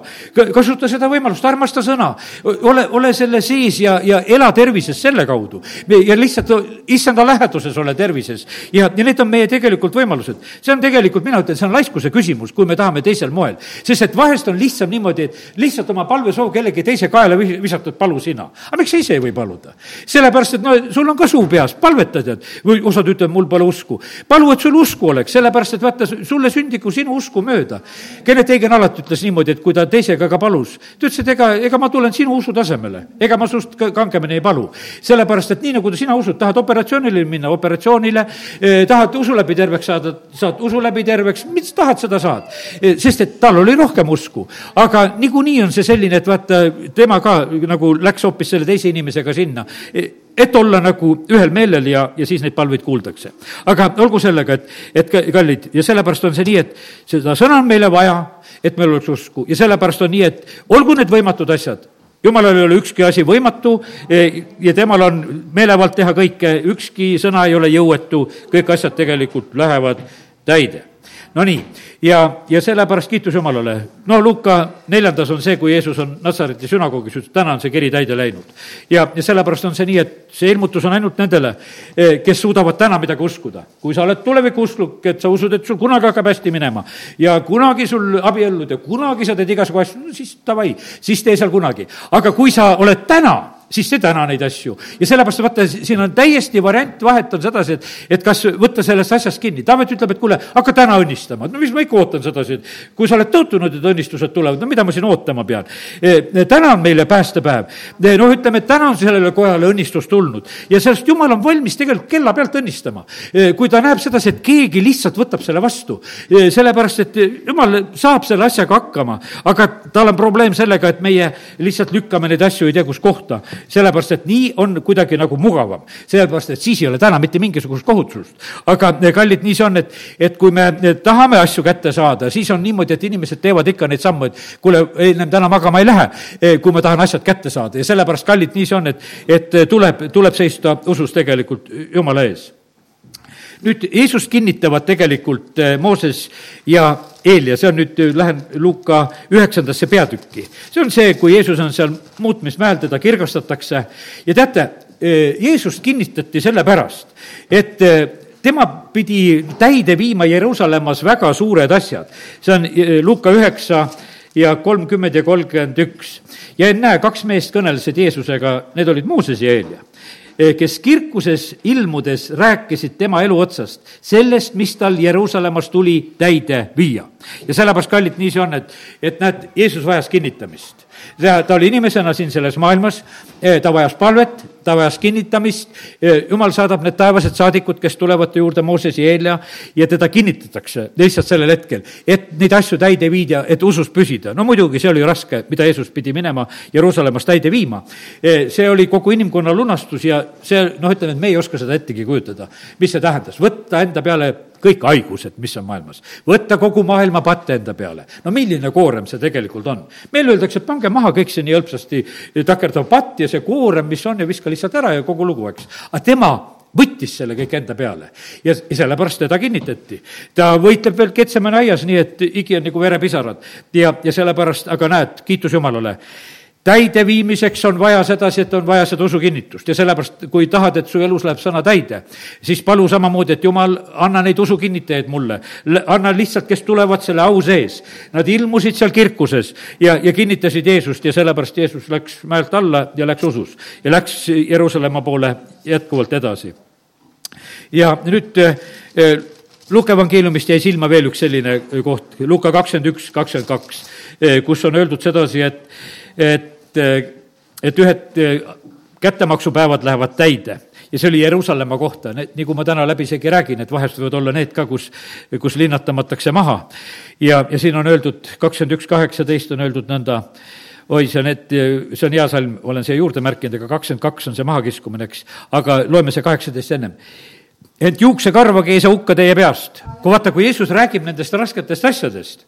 kasuta seda võimalust, armasta sõna, ole, ole selle sees ja, ja ela tervises selle kaudu. ja lihtsalt issanda läheduses ole tervises ja, ja need on meie tegelikult võimalused. see on tegelikult, mina ütlen, see on laiskuse küsimus, kui me tahame teisel moel. sest et vahest on lihtsam niimoodi, et lihtsalt oma palvesoov kellegi teise kaela visatud, palu sina. aga miks sa ise ei või paluda? sellepärast, et no sul on ka suu peas, palveta tead, või osad ütlevad, mul pole usku. palu, et sul usku oleks, sellepärast et vaata, sulle sündigu sinu usku mööda. Kennet Eigen alati ütles niimoodi, et kui ta teisega ka palus, ta ütles, et ega, ega ma tulen sinu usu tasemele, ega ma sinust kangemini ei palu. sellepärast, et nii, nagu sina usud, tahad operatsioonile minna operatsioonile eh,, tahad usu läbi terveks saada, saad usu läbi terveks, mis tahad, seda saad eh,. sest et tal oli rohkem usku. aga niikuinii on see selline, et vaata, tema ka nagu läks hoopis selle teise inimesega sinna eh, et olla nagu ühel meelel ja, ja siis neid palveid kuuldakse. aga olgu sellega, et, et kallid, ja sellepärast on see nii, et seda sõna on meile vaja, et meil oleks usku. Ja sellepärast on nii, et olgu need võimatud asjad, jumalal ei ole ükski asi võimatu e, ja temal on meelevald teha kõike, ükski sõna ei ole jõuetu, kõik asjad tegelikult lähevad täide Nonii, ja, ja sellepärast kiitus Jumalale. no Luka neljandas on see, kui Jeesus on Natsareti sünagoogis, ütles, täna on see kiri täide läinud. ja, ja sellepärast on see nii, et see ilmutus on ainult nendele, eh, kes suudavad täna midagi uskuda. kui sa oled tulevikuusklik, et sa usud, et sul kunagi hakkab hästi minema ja kunagi sul abiellud ja kunagi sa teed igasugu asju, no siis davai, siis tee seal kunagi. aga kui sa oled täna siis see täna neid asju. ja sellepärast vaata, siin on täiesti variant, vahet on sedasi, et, et kas võtta sellest asjast kinni. Taavet ütleb, et kuule, hakka täna õnnistama. no mis ma ikka ootan sedasi, et kui sa oled tõotunud, et õnnistused tulevad, no mida ma siin ootama pean e,? täna on meile päästepäev e,. noh, ütleme, et täna on sellele kojale õnnistus tulnud ja sellest jumal on valmis tegelikult kella pealt õnnistama e,. kui ta näeb sedasi, et keegi lihtsalt võtab selle vastu e,, sellepärast et jumal saab selle asjaga hakkama, aga tal on probleem sellega, et meie lihtsalt lükkame neid asju ei tea kus kohta sellepärast et nii on kuidagi nagu mugavam. sellepärast, et siis ei ole täna mitte mingisugust kohutust. aga eh, kallid, nii see on, et, et kui me eh, tahame asju kätte saada, siis on niimoodi, et inimesed teevad ikka neid samme, et kuule, ennem täna magama ei lähe, eh, kui ma tahan asjad kätte saada ja sellepärast, kallid, nii see on, et, et tuleb, tuleb seista usus tegelikult Jumala ees nüüd Jeesust kinnitavad tegelikult Mooses ja Eelia, see on nüüd, lähen Luka üheksandasse peatükki. see on see, kui Jeesus on seal muutmismäel, teda kirgastatakse ja teate, Jeesust kinnitati sellepärast, et tema pidi täide viima Jeruusalemmas väga suured asjad. see on Luka üheksa ja kolmkümmend ja kolmkümmend üks. ja ennäe, kaks meest kõnelesid Jeesusega, need olid Mooses ja Eelia Eh, kes kirkuses ilmudes rääkisid tema elu otsast, sellest, mis tal Jeruusalemmas tuli täide viia. ja sellepärast, kallid, nii see on, et, et näed, Jeesus vajas kinnitamist ta, ta oli inimesena siin selles maailmas, ta vajas palvet, ta vajas kinnitamist, jumal saadab need taevased saadikud, kes tulevad ta juurde, Mooses ja Eelia, ja teda kinnitatakse lihtsalt sellel hetkel, et neid asju täide viida, et usus püsida. no muidugi, see oli raske, mida Jeesus pidi minema Jeruusalemmas täide viima. See oli kogu inimkonna lunastus ja see, noh, ütleme, et me ei oska seda ettegi kujutada, mis see tähendas, võtta enda peale kõik haigused, mis on maailmas. võtta kogu maailma patte enda peale. no milline koorem see tegelikult on? meile öeldakse, et pange maha kõik see nii hõlpsasti takerdav patt ja see koorem, mis on ja viska lihtsalt ära ja kogu lugu, eks. aga tema võttis selle kõik enda peale ja sellepärast teda kinnitati. ta võitleb veel Ketsemane aias, nii et higi on nagu verepisarad ja, ja sellepärast, aga näed, kiitus Jumalale täideviimiseks on vaja sedasi, et on vaja seda usukinnitust ja sellepärast, kui tahad, et su elus läheb sõna täide, siis palu samamoodi, et jumal, anna neid usukinnitajaid mulle. anna lihtsalt, kes tulevad selle au sees. Nad ilmusid seal kirkuses ja, ja kinnitasid Jeesust ja sellepärast Jeesus läks mäelt alla ja läks usus ja läks Jeruusalemma poole jätkuvalt edasi. ja nüüd eh, Luka evangeeliumist jäi silma veel üks selline koht, Luka kakskümmend üks, kakskümmend kaks, eh, kus on öeldud sedasi, et, et et ühed eh, kättemaksupäevad lähevad täide ja see oli Jeruusalemma kohta, need, nagu ma täna läbisegi räägin, et vahest võivad olla need ka, kus, kus linnatamatakse maha. ja, ja siin on öeldud, kakskümmend üks, kaheksateist on öeldud nõnda, oi, see on, et see on hea salm, olen siia juurde märkinud, aga kakskümmend kaks on see mahakiskumine, eks, aga loeme see kaheksateist ennem ent juuksekarvagi ei saa hukka teie peast. kui vaata, kui Jeesus räägib nendest rasketest asjadest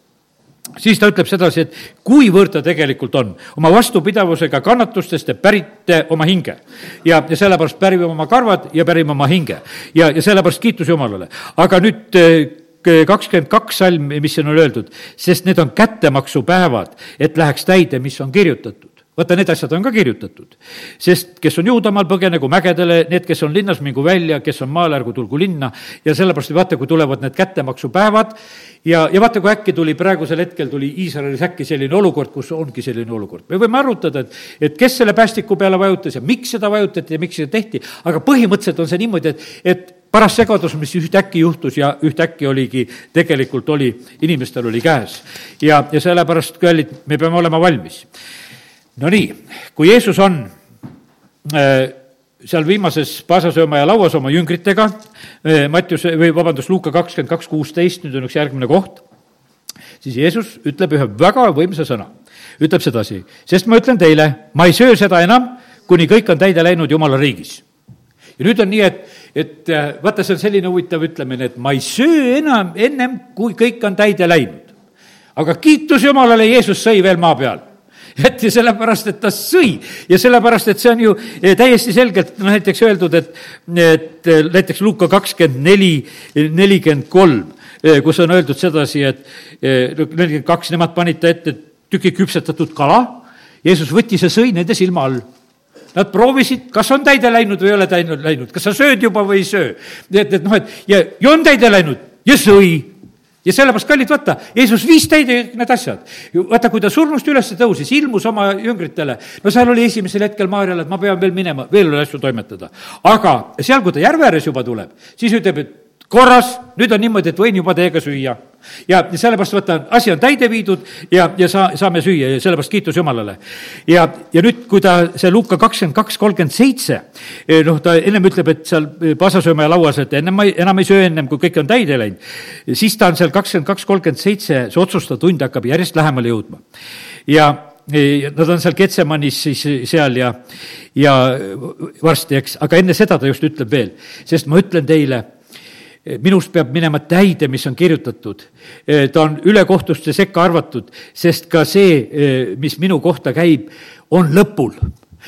siis ta ütleb sedasi, et kuivõrd ta tegelikult on. oma vastupidavusega kannatustest te pärite oma hinge. ja, ja sellepärast pärime oma karvad ja pärime oma hinge. ja, ja sellepärast kiitus Jumalale. aga nüüd eh, kakskümmend kaks salm, mis siin on öeldud, sest need on kättemaksupäevad, et läheks täide, mis on kirjutatud vaata, need asjad on ka kirjutatud. sest kes on juudamaal, põgenegu mägedele, need, kes on linnas, mingu välja, kes on maal, ärgu tulgu linna. ja sellepärast vaata, kui tulevad need kättemaksupäevad ja, ja vaata, kui äkki tuli praegusel hetkel tuli Iisraelis äkki selline olukord, kus ongi selline olukord. me võime arutada, et, et kes selle päästiku peale vajutas ja miks seda vajutati ja miks seda tehti, aga põhimõtteliselt on see niimoodi, et, et paras segadus, mis ühtäkki juhtus ja ühtäkki oligi, tegelikult oli, inimestel oli käes. ja, ja sellepärast, kallid, me peame olema valmis Nonii, kui Jeesus on äh, seal viimases paasasööma ja lauas oma jüngritega, äh, Mattius või vabandust, Luuka kakskümmend kaks, kuusteist, nüüd on üks järgmine koht, siis Jeesus ütleb ühe väga võimsa sõna. ütleb sedasi, sest ma ütlen teile, ma ei söö seda enam, kuni kõik on täide läinud Jumala riigis. ja nüüd on nii, et, et äh, vaata, see on selline huvitav ütlemine, et ma ei söö enam ennem, kui kõik on täide läinud. aga kiitus Jumalale, Jeesus sõi veel maa peal ja sellepärast, et ta sõi. Ja sellepärast, et see on ju eh, täiesti selgelt noh, näiteks öeldud, et, et eh, näiteks Luuka kakskümmend neli, nelikümmend kolm kus on öeldud sedasi, et nelikümmend kaks, nemad panid ta ette tüki küpsetatud kala, Jeesus võttis ja sõi nende silma all. Nad proovisid, kas on täide läinud või ei ole täide läinud, kas sa sööd juba või ei söö. et, et noh, et ja, ja on täide läinud. Ja sõi ja sellepärast, kallid, vaata, Jeesus viis täide kõik need asjad. vaata, kui ta surnust üles tõusis, ilmus oma jüngritele, no seal oli esimesel hetkel Maarjale, et ma pean veel minema, veel oli asju toimetada. aga seal, kui ta järve ääres juba tuleb, siis ütleb, et korras, nüüd on niimoodi, et võin juba teiega süüa. Ja sellepärast vaata, asi on täide viidud ja, ja sa, saame süüa ja sellepärast kiitus Jumalale. ja, ja nüüd, kui ta, see Luuka kakskümmend kaks, kolmkümmend seitse, eh, noh, ta ennem ütleb, et seal eh, pasasöömaja lauas, et ennem ma ei, enam ei söö ennem, kui kõik on täide läinud. siis ta on seal kakskümmend kaks, kolmkümmend seitse, see otsustav tund hakkab järjest lähemale jõudma. ja eh, Nad on seal Getsemanis siis seal ja, ja varsti, eks, aga enne seda ta just ütleb veel, sest ma ütlen teile minust peab minema täide, mis on kirjutatud. ta on ülekohtuste sekka arvatud, sest ka see, mis minu kohta käib, on lõpul.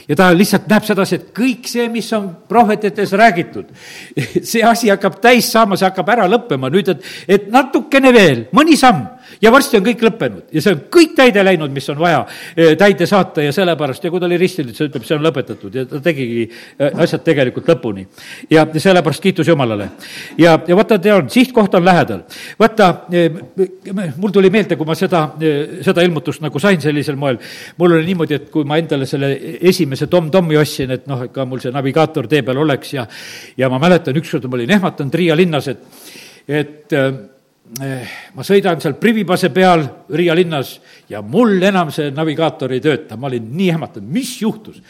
Ja ta lihtsalt näeb sedasi, et kõik see, mis on prohvetites räägitud, see asi hakkab täis saama, see hakkab ära lõppema, nüüd, et, et natukene veel, mõni samm ja varsti on kõik lõppenud ja see on kõik täide läinud, mis on vaja eh, täide saata ja sellepärast ja kui ta oli ristitud, siis ta ütleb, see on lõpetatud ja ta tegigi eh, asjad tegelikult lõpuni. ja, sellepärast kiitus Jumalale. ja, ja vaata, tean, sihtkoht on lähedal. vaata, eh, mul tuli meelde, kui ma seda, seda ilmutust nagu sain sellisel moel, mul oli niimoodi, et kui ma endale selle esimese Tom-Tommi ostsin, et noh, ega mul see navigaator tee peal oleks ja ja ma mäletan, ükskord ma olin ehmatanud Riia linnas, et, et ma sõidan seal privipase peal Riia linnas ja mul enam see navigaator ei tööta, ma olin nii ehmatanud, mis juhtus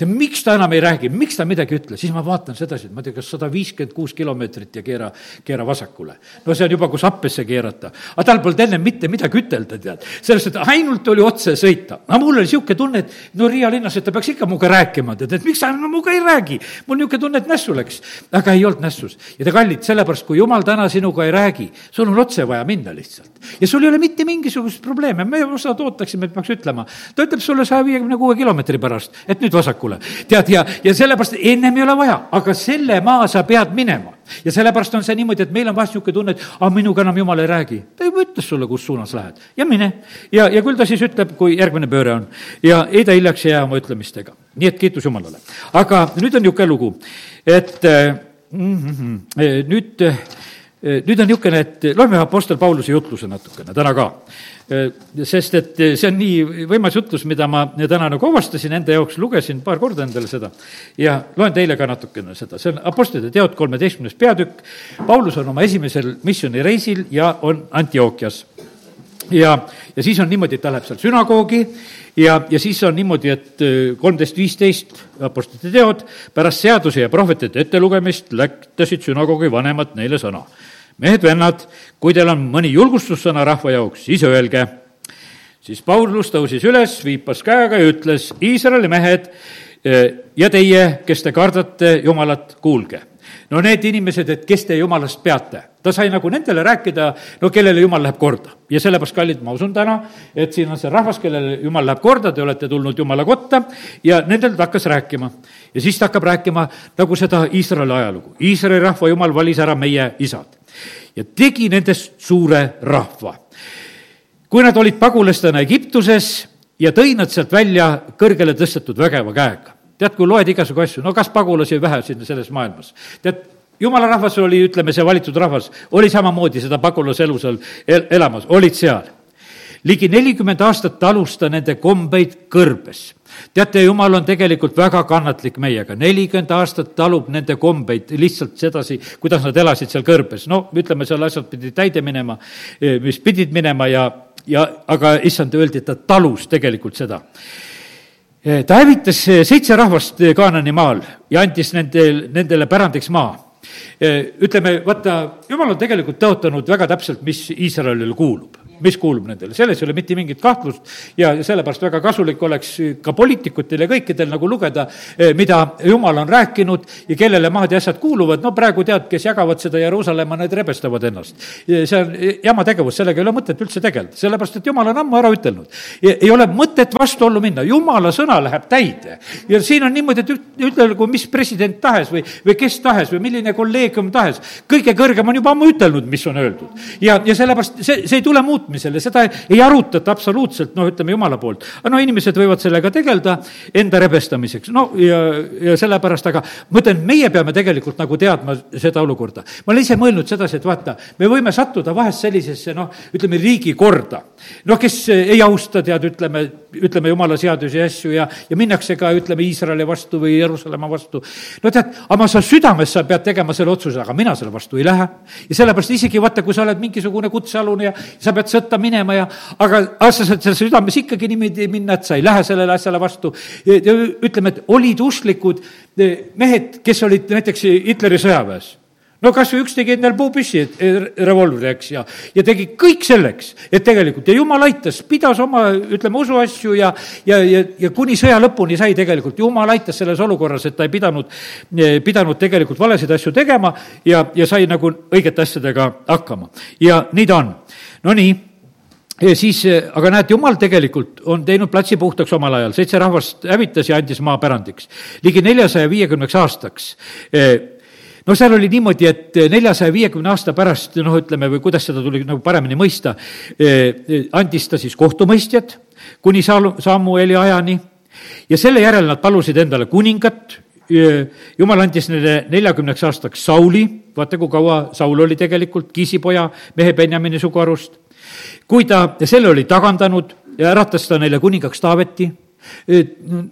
tead, miks ta enam ei räägi, miks ta midagi ei ütle, siis ma vaatan sedasi, et ma ei tea, kas sada viiskümmend kuus kilomeetrit ja keera, keera vasakule. no see on juba, kus Appesse keerata. aga tal polnud enne mitte midagi ütelda, tead. sellest, et ainult oli otse sõita. aga mul oli niisugune tunne, et no Riia linnas, et ta peaks ikka minuga rääkima, tead, et miks ta no, minuga ei räägi. mul niisugune tunne, et nässu läks. aga ei olnud nässus. ja te kallid, sellepärast kui jumal täna sinuga ei räägi, sul on otse vaja minna lihtsalt. ja sul ei ole mitte mingisugust probleemi, me osad ootaksime, et peaks ütlema. ta ütleb sulle saja viiekümne kuue kilomeetri pärast, et nüüd vasakule sulle. tead, ja, ja sellepärast ennem ei ole vaja, aga selle maa sa pead minema. ja sellepärast on see niimoodi, et meil on vahest niisugune tunne, et ah, minuga enam jumal ei räägi. ta juba ütles sulle, kus suunas lähed ja mine. ja, ja küll ta siis ütleb, kui järgmine pööre on. ja ei ta hiljaks ei jää oma ütlemistega. nii et kiitus Jumalale. aga nüüd on niisugune lugu, et mm -hmm, nüüd nüüd on niisugune, et loeme Apostel Pauluse jutluse natukene täna ka. Äh, sest et äh, see on nii võimas jutlus, mida ma täna nagu avastasin enda jaoks, lugesin paar korda endale seda ja loen teile ka natukene seda, see on Apostlite teod kolmeteistkümnes peatükk. Paulus on oma esimesel missioonireisil ja on Antiookias. Ja, ja siis on niimoodi, et ta läheb seal sünagoogi ja, ja siis on niimoodi, et äh, kolmteist, viisteist Apostlite teod, pärast seaduse ja prohvetite ettelugemist läktasid sünagoogi vanemad neile sõna mehed-vennad, kui teil on mõni julgustussõna rahva jaoks, siis öelge. siis Paulus tõusis üles, viipas käega ja ütles, Iisraeli mehed eh, ja teie, kes te kardate Jumalat, kuulge. no need inimesed, et kes te Jumalast peate, ta sai nagu nendele rääkida, no kellele Jumal läheb korda. ja sellepärast, kallid, ma usun täna, et siin on see rahvas, kellele Jumal läheb korda, te olete tulnud Jumala kotta ja nendel ta hakkas rääkima. ja siis ta hakkab rääkima nagu seda Iisraeli ajalugu. Iisraeli rahva Jumal valis ära meie isad ja tegi nendest suure rahva. kui nad olid pagulastena Egiptuses ja tõi nad sealt välja kõrgele tõstetud vägeva käega. tead, kui loed igasugu asju, no kas pagulasi vähe siin selles maailmas, tead, jumala rahvas oli, ütleme, see valitud rahvas, oli samamoodi seda pagulaselu seal el elamas, olid seal. ligi nelikümmend aastat talus ta nende kombeid kõrbes teate, jumal on tegelikult väga kannatlik meiega, nelikümmend aastat talub nende kombeid lihtsalt sedasi, kuidas nad elasid seal kõrbes, no ütleme, seal asjad pidid täide minema, eh, mis pidid minema ja, ja aga issand, öeldi, et ta talus tegelikult seda eh, ta hävitas eh, seitse rahvast Kaanani maal ja andis nendel, nendele pärandiks maa. Ütleme, vaata, jumal on tegelikult tõotanud väga täpselt, mis Iisraelile kuulub mis kuulub nendele, selles ei ole mitte mingit kahtlust ja sellepärast väga kasulik oleks ka poliitikutel ja kõikidel nagu lugeda, eh, mida jumal on rääkinud ja kellele maad ja asjad kuuluvad, no praegu tead, kes jagavad seda Jeruusalemma, need rebestavad ennast. see on jama tegevus, sellega ei ole mõtet üldse tegeleda, sellepärast et jumal on ammu ära ütelnud. ei ole mõtet vastuollu minna, jumala sõna läheb täide. ja siin on niimoodi, et ütelgu mis president tahes või, või kes tahes või milline kolleegium tahes, kõige kõrgem on juba ammu ütelnud, mis on öeldud. ja, ja sellepärast see, see ei tule muutmisele, seda ei arutata absoluutselt, noh, ütleme jumala poolt. no inimesed võivad sellega tegeleda enda rebestamiseks, no ja, ja sellepärast, aga ma ütlen, meie peame tegelikult nagu teadma seda olukorda. ma olen ise mõelnud sedasi, et vaata, me võime sattuda vahest sellisesse noh, ütleme riigikorda. noh, kes ei austa, tead, ütleme, ütleme jumala seadusi ja asju ja, ja minnakse ka, ütleme, Iisraeli vastu või Jeruusalemma vastu. no tead, aga sa südames sa pead tegema selle otsuse, aga mina selle vastu ei lähe. ja sellepärast isegi vaata, kui sa oled mingisugune kutsealune ja sa pead sõtta minema ja aga, aga sa saad selles südames ikkagi niimoodi minna, et sa ei lähe sellele asjale vastu. ütleme, et olid usklikud eh, mehed, kes olid näiteks Hitleri sõjaväes no kas või üks tegi endale puupüssi, revolvri, eks, ja, ja tegi kõik selleks, et tegelikult ja jumal aitas, pidas oma, ütleme, usuasju ja, ja, ja, ja kuni sõja lõpuni sai tegelikult, jumal aitas selles olukorras, et ta ei pidanud, pidanud tegelikult valesid asju tegema ja, ja sai nagu õigete asjadega hakkama. ja nii ta on. Nonii ja siis, aga näed, jumal tegelikult on teinud platsi puhtaks omal ajal, seitse rahvast hävitas ja andis maa pärandiks. ligi neljasaja viiekümneks aastaks no seal oli niimoodi, et neljasaja viiekümne aasta pärast, noh, ütleme, või kuidas seda tuli nagu paremini mõista, eh, andis ta siis kohtumõistjad kuni Saal-, Samueli ajani ja selle järel nad palusid endale kuningat, jumal andis neile neljakümneks aastaks Sauli, vaata, kui kaua Saul oli tegelikult, Kiisipoja mehe Benjamini suguharust. Kui ta selle oli tagandanud ja äratas ta neile kuningaks Taaveti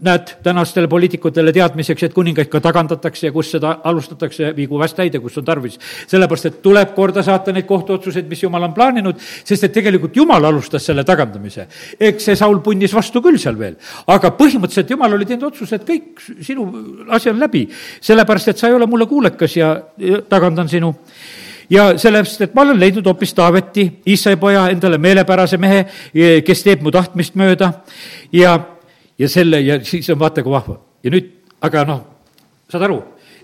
näed, tänastele poliitikutele teadmiseks, et kuningaid ka tagandatakse ja kus seda alustatakse, viigu vast täide, kus on tarvis. sellepärast, et tuleb korda saata neid kohtuotsuseid, mis jumal on plaaninud, sest et tegelikult jumal alustas selle tagandamise. eks see Saul punnis vastu küll seal veel, aga põhimõtteliselt jumal oli teinud otsuse, et kõik, sinu asi on läbi. sellepärast, et sa ei ole mulle kuulekas ja tagandan sinu ja sellepärast, et ma olen leidnud hoopis Taaveti, Issai poja, endale meelepärase mehe, kes teeb mu tahtmist mööda ja ja selle ja siis on vaata kui vahva. ja nüüd, aga noh, saad aru,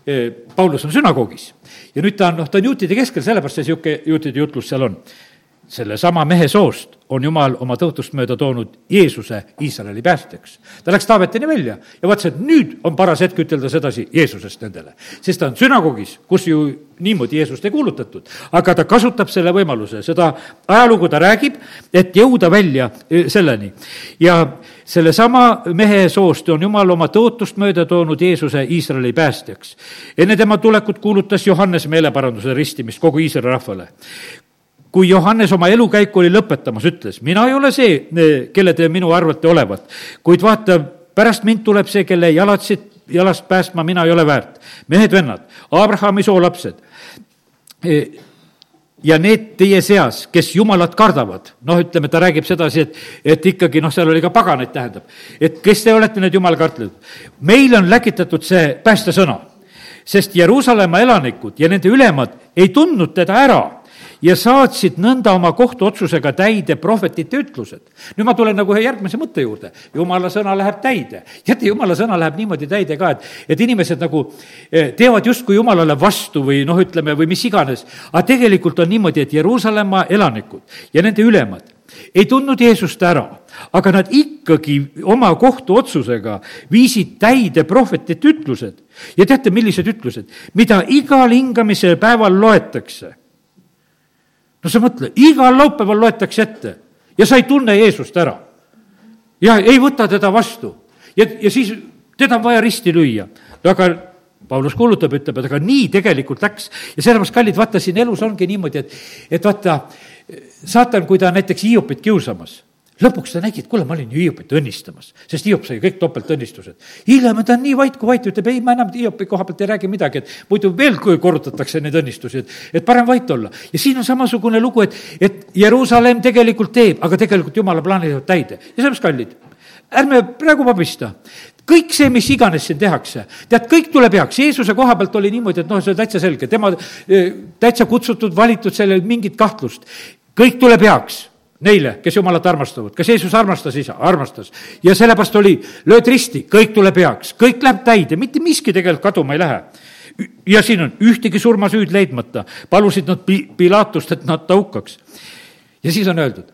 eh, Paulus on sünagoogis ja nüüd ta on, noh, ta on juutide keskel, sellepärast see niisugune juutide jutlus seal on. Sellesama mehe soost on Jumal oma tõotust mööda toonud Jeesuse Iisraeli päästjaks. ta läks Taavetini välja ja vaatas, et nüüd on paras hetk ütelda sedasi Jeesusest nendele. sest ta on sünagoogis, kus ju niimoodi Jeesust ei kuulutatud, aga ta kasutab selle võimaluse, seda ajalugu ta räägib, et jõuda välja e, selleni. ja sellesama mehe soost on Jumal oma tõotust mööda toonud Jeesuse Iisraeli päästjaks. enne tema tulekut kuulutas Johannes meeleparanduse ristimist kogu Iisraeli rahvale kui Johannes oma elukäiku oli lõpetamas, ütles, mina ei ole see, kelle te minu arvate olevat, kuid vaata, pärast mind tuleb see, kelle jalad siit jalast päästma mina ei ole väärt. mehed-vennad, Abrahami soolapsed e, ja need teie seas, kes Jumalat kardavad, noh, ütleme, ta räägib sedasi, et, et ikkagi noh, seal oli ka paganaid, tähendab, et kes te olete need Jumala kartlikud. meil on läkitatud see päästesõna, sest Jeruusalemma elanikud ja nende ülemad ei tundnud teda ära ja saatsid nõnda oma kohtuotsusega täide prohvetite ütlused. nüüd ma tulen nagu ühe järgmise mõtte juurde. jumala sõna läheb täide. teate, jumala sõna läheb niimoodi täide ka, et, et inimesed nagu eh, teevad justkui jumalale vastu või noh, ütleme, või mis iganes. aga tegelikult on niimoodi, et Jeruusalemma elanikud ja nende ülemad ei tundnud Jeesust ära, aga nad ikkagi oma kohtuotsusega viisid täide prohvetite ütlused. ja teate, millised ütlused? mida igal hingamise päeval loetakse no sa mõtle, igal laupäeval loetakse ette ja sa ei tunne Jeesust ära. ja ei võta teda vastu ja, ja siis teda on vaja risti lüüa. aga Paulus kuulutab, ütleb, et aga nii tegelikult läks ja sellepärast, kallid, vaata siin elus ongi niimoodi, et, et vaata, saatan, kui ta näiteks Hiopit kiusamas lõpuks ta nägi, et kuule, ma olin ju Hiopit õnnistamas, sest Hiop sai kõik topeltõnnistused. hiljem ta on nii vait kui vait, ütleb ei, ma enam Hiopi koha pealt ei räägi midagi, et muidu veel korrutatakse neid õnnistusi, et, et parem vait olla. ja siin on samasugune lugu, et, et Jeruusalemm tegelikult teeb, aga tegelikult jumala plaanid jäävad täide ja sellepärast, kallid, ärme praegu pabista kõik see, mis iganes siin tehakse, tead, kõik tuleb heaks, Jeesuse koha pealt oli niimoodi, et noh, see on täitsa selge, tema eh, täitsa kutsutud, valitud, olnud mingit kahtlust. kõik tuleb heaks neile, kes Jumalat armastavad. kas Jeesus armastas isa? armastas. ja sellepärast oli, lööd risti, kõik tuleb heaks, kõik läheb täide, mitte miski tegelikult kaduma ei lähe ja siin on ühtegi surmasüüd leidmata, palusid nad Pi-, Pilatust, et nad ta hukkaks. ja siis on öeldud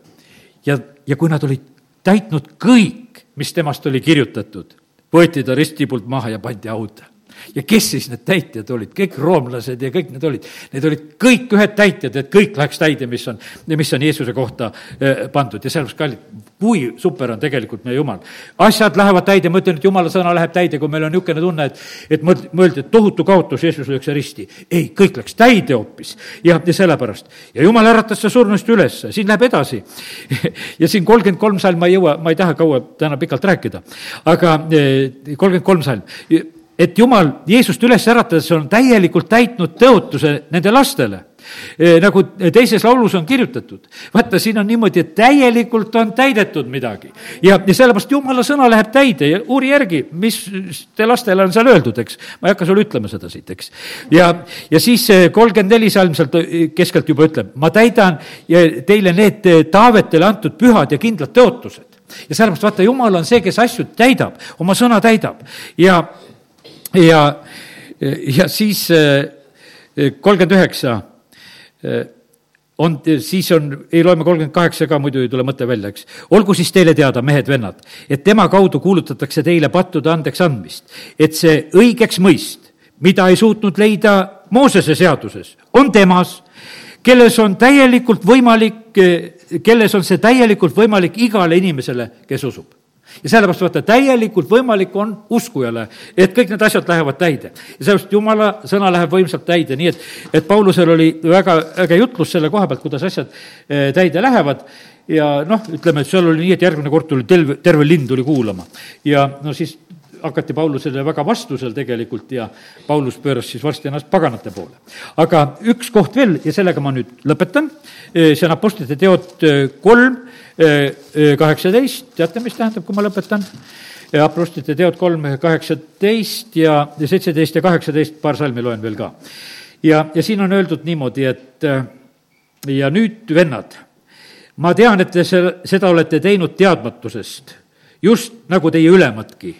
ja, ja kui nad olid täitnud kõik, mis temast oli kirjutatud, võeti ta ristipult maha ja pandi hauda ja kes siis need täitjad olid, kõik roomlased ja kõik need olid, need olid kõik ühed täitjad, et kõik läheks täide, mis on, mis on Jeesuse kohta eh, pandud ja sellepärast, kallid, kui super on tegelikult meie Jumal. asjad lähevad täide, ma ütlen, et Jumala sõna läheb täide, kui meil on niisugune tunne, et, et mõeldi, et tohutu kaotus, Jeesus lüüakse risti. ei, kõik läks täide hoopis ja, ja sellepärast. ja Jumal äratas ta surnust üles, siin läheb edasi. ja siin kolmkümmend kolm salm, ma ei jõua, ma ei taha kaua täna pikalt rääkida, aga eh, kolmkümmend kolm salm et Jumal Jeesust üles äratades on täielikult täitnud tõotuse nende lastele e, nagu teises laulus on kirjutatud. vaata, siin on niimoodi, et täielikult on täidetud midagi. ja, ja sellepärast jumala sõna läheb täide ja uuri järgi, mis te lastele on seal öeldud, eks. ma ei hakka sulle ütlema seda siit, eks. ja, ja siis kolmkümmend neli salm sealt keskelt juba ütleb, ma täidan teile need Taavetele antud pühad ja kindlad tõotused. ja sellepärast vaata, jumal on see, kes asju täidab, oma sõna täidab ja ja, ja siis eh, kolmkümmend üheksa eh, on, siis on, ei loeme kolmkümmend kaheksa ka, muidu ei tule mõte välja, eks. olgu siis teile teada, mehed-vennad, et tema kaudu kuulutatakse teile pattude andeks andmist, et see õigeks mõist, mida ei suutnud leida Moosese seaduses, on temas, kelles on täielikult võimalik, eh, kelles on see täielikult võimalik igale inimesele, kes usub ja sellepärast vaata, täielikult võimalik on uskujale, et kõik need asjad lähevad täide. ja sellepärast jumala sõna läheb võimsalt täide, nii et, et Paulusel oli väga äge jutlus selle koha pealt, kuidas asjad eh, täide lähevad ja noh, ütleme, et seal oli nii, et järgmine kord tuli terve, terve linn tuli kuulama. ja no siis hakati Paulusele väga vastu seal tegelikult ja Paulus pööras siis varsti ennast paganate poole. aga üks koht veel ja sellega ma nüüd lõpetan, eh, see on Apostlite teod eh, kolm, kaheksateist, teate, mis tähendab, kui ma lõpetan? Apostlite teod kolm, kaheksateist ja, seitseteist ja kaheksateist, paar salmi loen veel ka. ja, ja siin on öeldud niimoodi, et ja nüüd, vennad, ma tean, et te seda olete teinud teadmatusest, just nagu teie ülemadki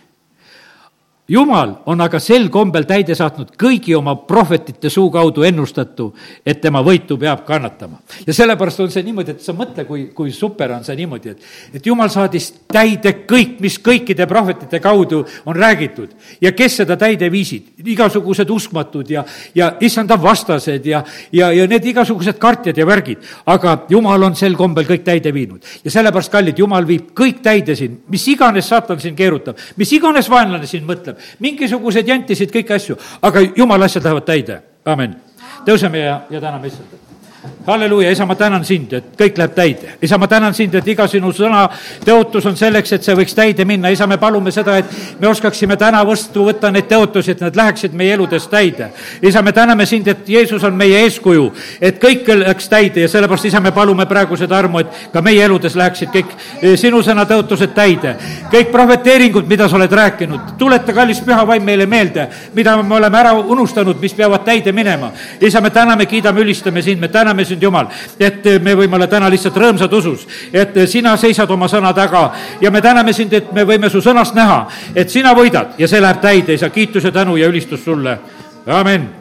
jumal on aga sel kombel täide saatnud kõigi oma prohvetite suu kaudu ennustatu, et tema võitu peab kannatama. ja sellepärast on see niimoodi, et sa mõtle, kui, kui super on see niimoodi, et, et jumal saadis täide kõik, mis kõikide prohvetite kaudu on räägitud. ja kes seda täide viisid? igasugused uskmatud ja, ja issanda vastased ja, ja, ja need igasugused kartjad ja värgid. aga jumal on sel kombel kõik täide viinud. ja sellepärast, kallid, jumal viib kõik täide siin, mis iganes saatan siin keerutab, mis iganes vaenlane siin mõtleb, mingisuguseid jantisid, kõiki asju, aga jumala asjad lähevad täide, amin. tõuseme ja, ja täname issand halleluuja, isa, ma tänan sind, et kõik läheb täide. isa, ma tänan sind, et iga sinu sõna tõotus on selleks, et see võiks täide minna. isa, me palume seda, et me oskaksime täna vastu võtta neid tõotusi, et nad läheksid meie eludes täide. isa, me täname sind, et Jeesus on meie eeskuju, et kõik läks täide ja sellepärast, isa, me palume praegu seda armu, et ka meie eludes läheksid kõik eh, sinu sõna tõotused täide. kõik prohveteeringud, mida sa oled rääkinud, tuleta, kallis püha vaim meile meelde, mida me oleme ära unustanud, mis peavad täide minema. isa, me täname, kiidame, ülistame sind, me täname sind, Jumal, et me võime olla täna lihtsalt rõõmsad usus, et sina seisad oma sõna taga ja me täname sind, et me võime su sõnast näha, et sina võidad ja see läheb täide, isa, kiitus ja tänu ja ülistus sulle, amin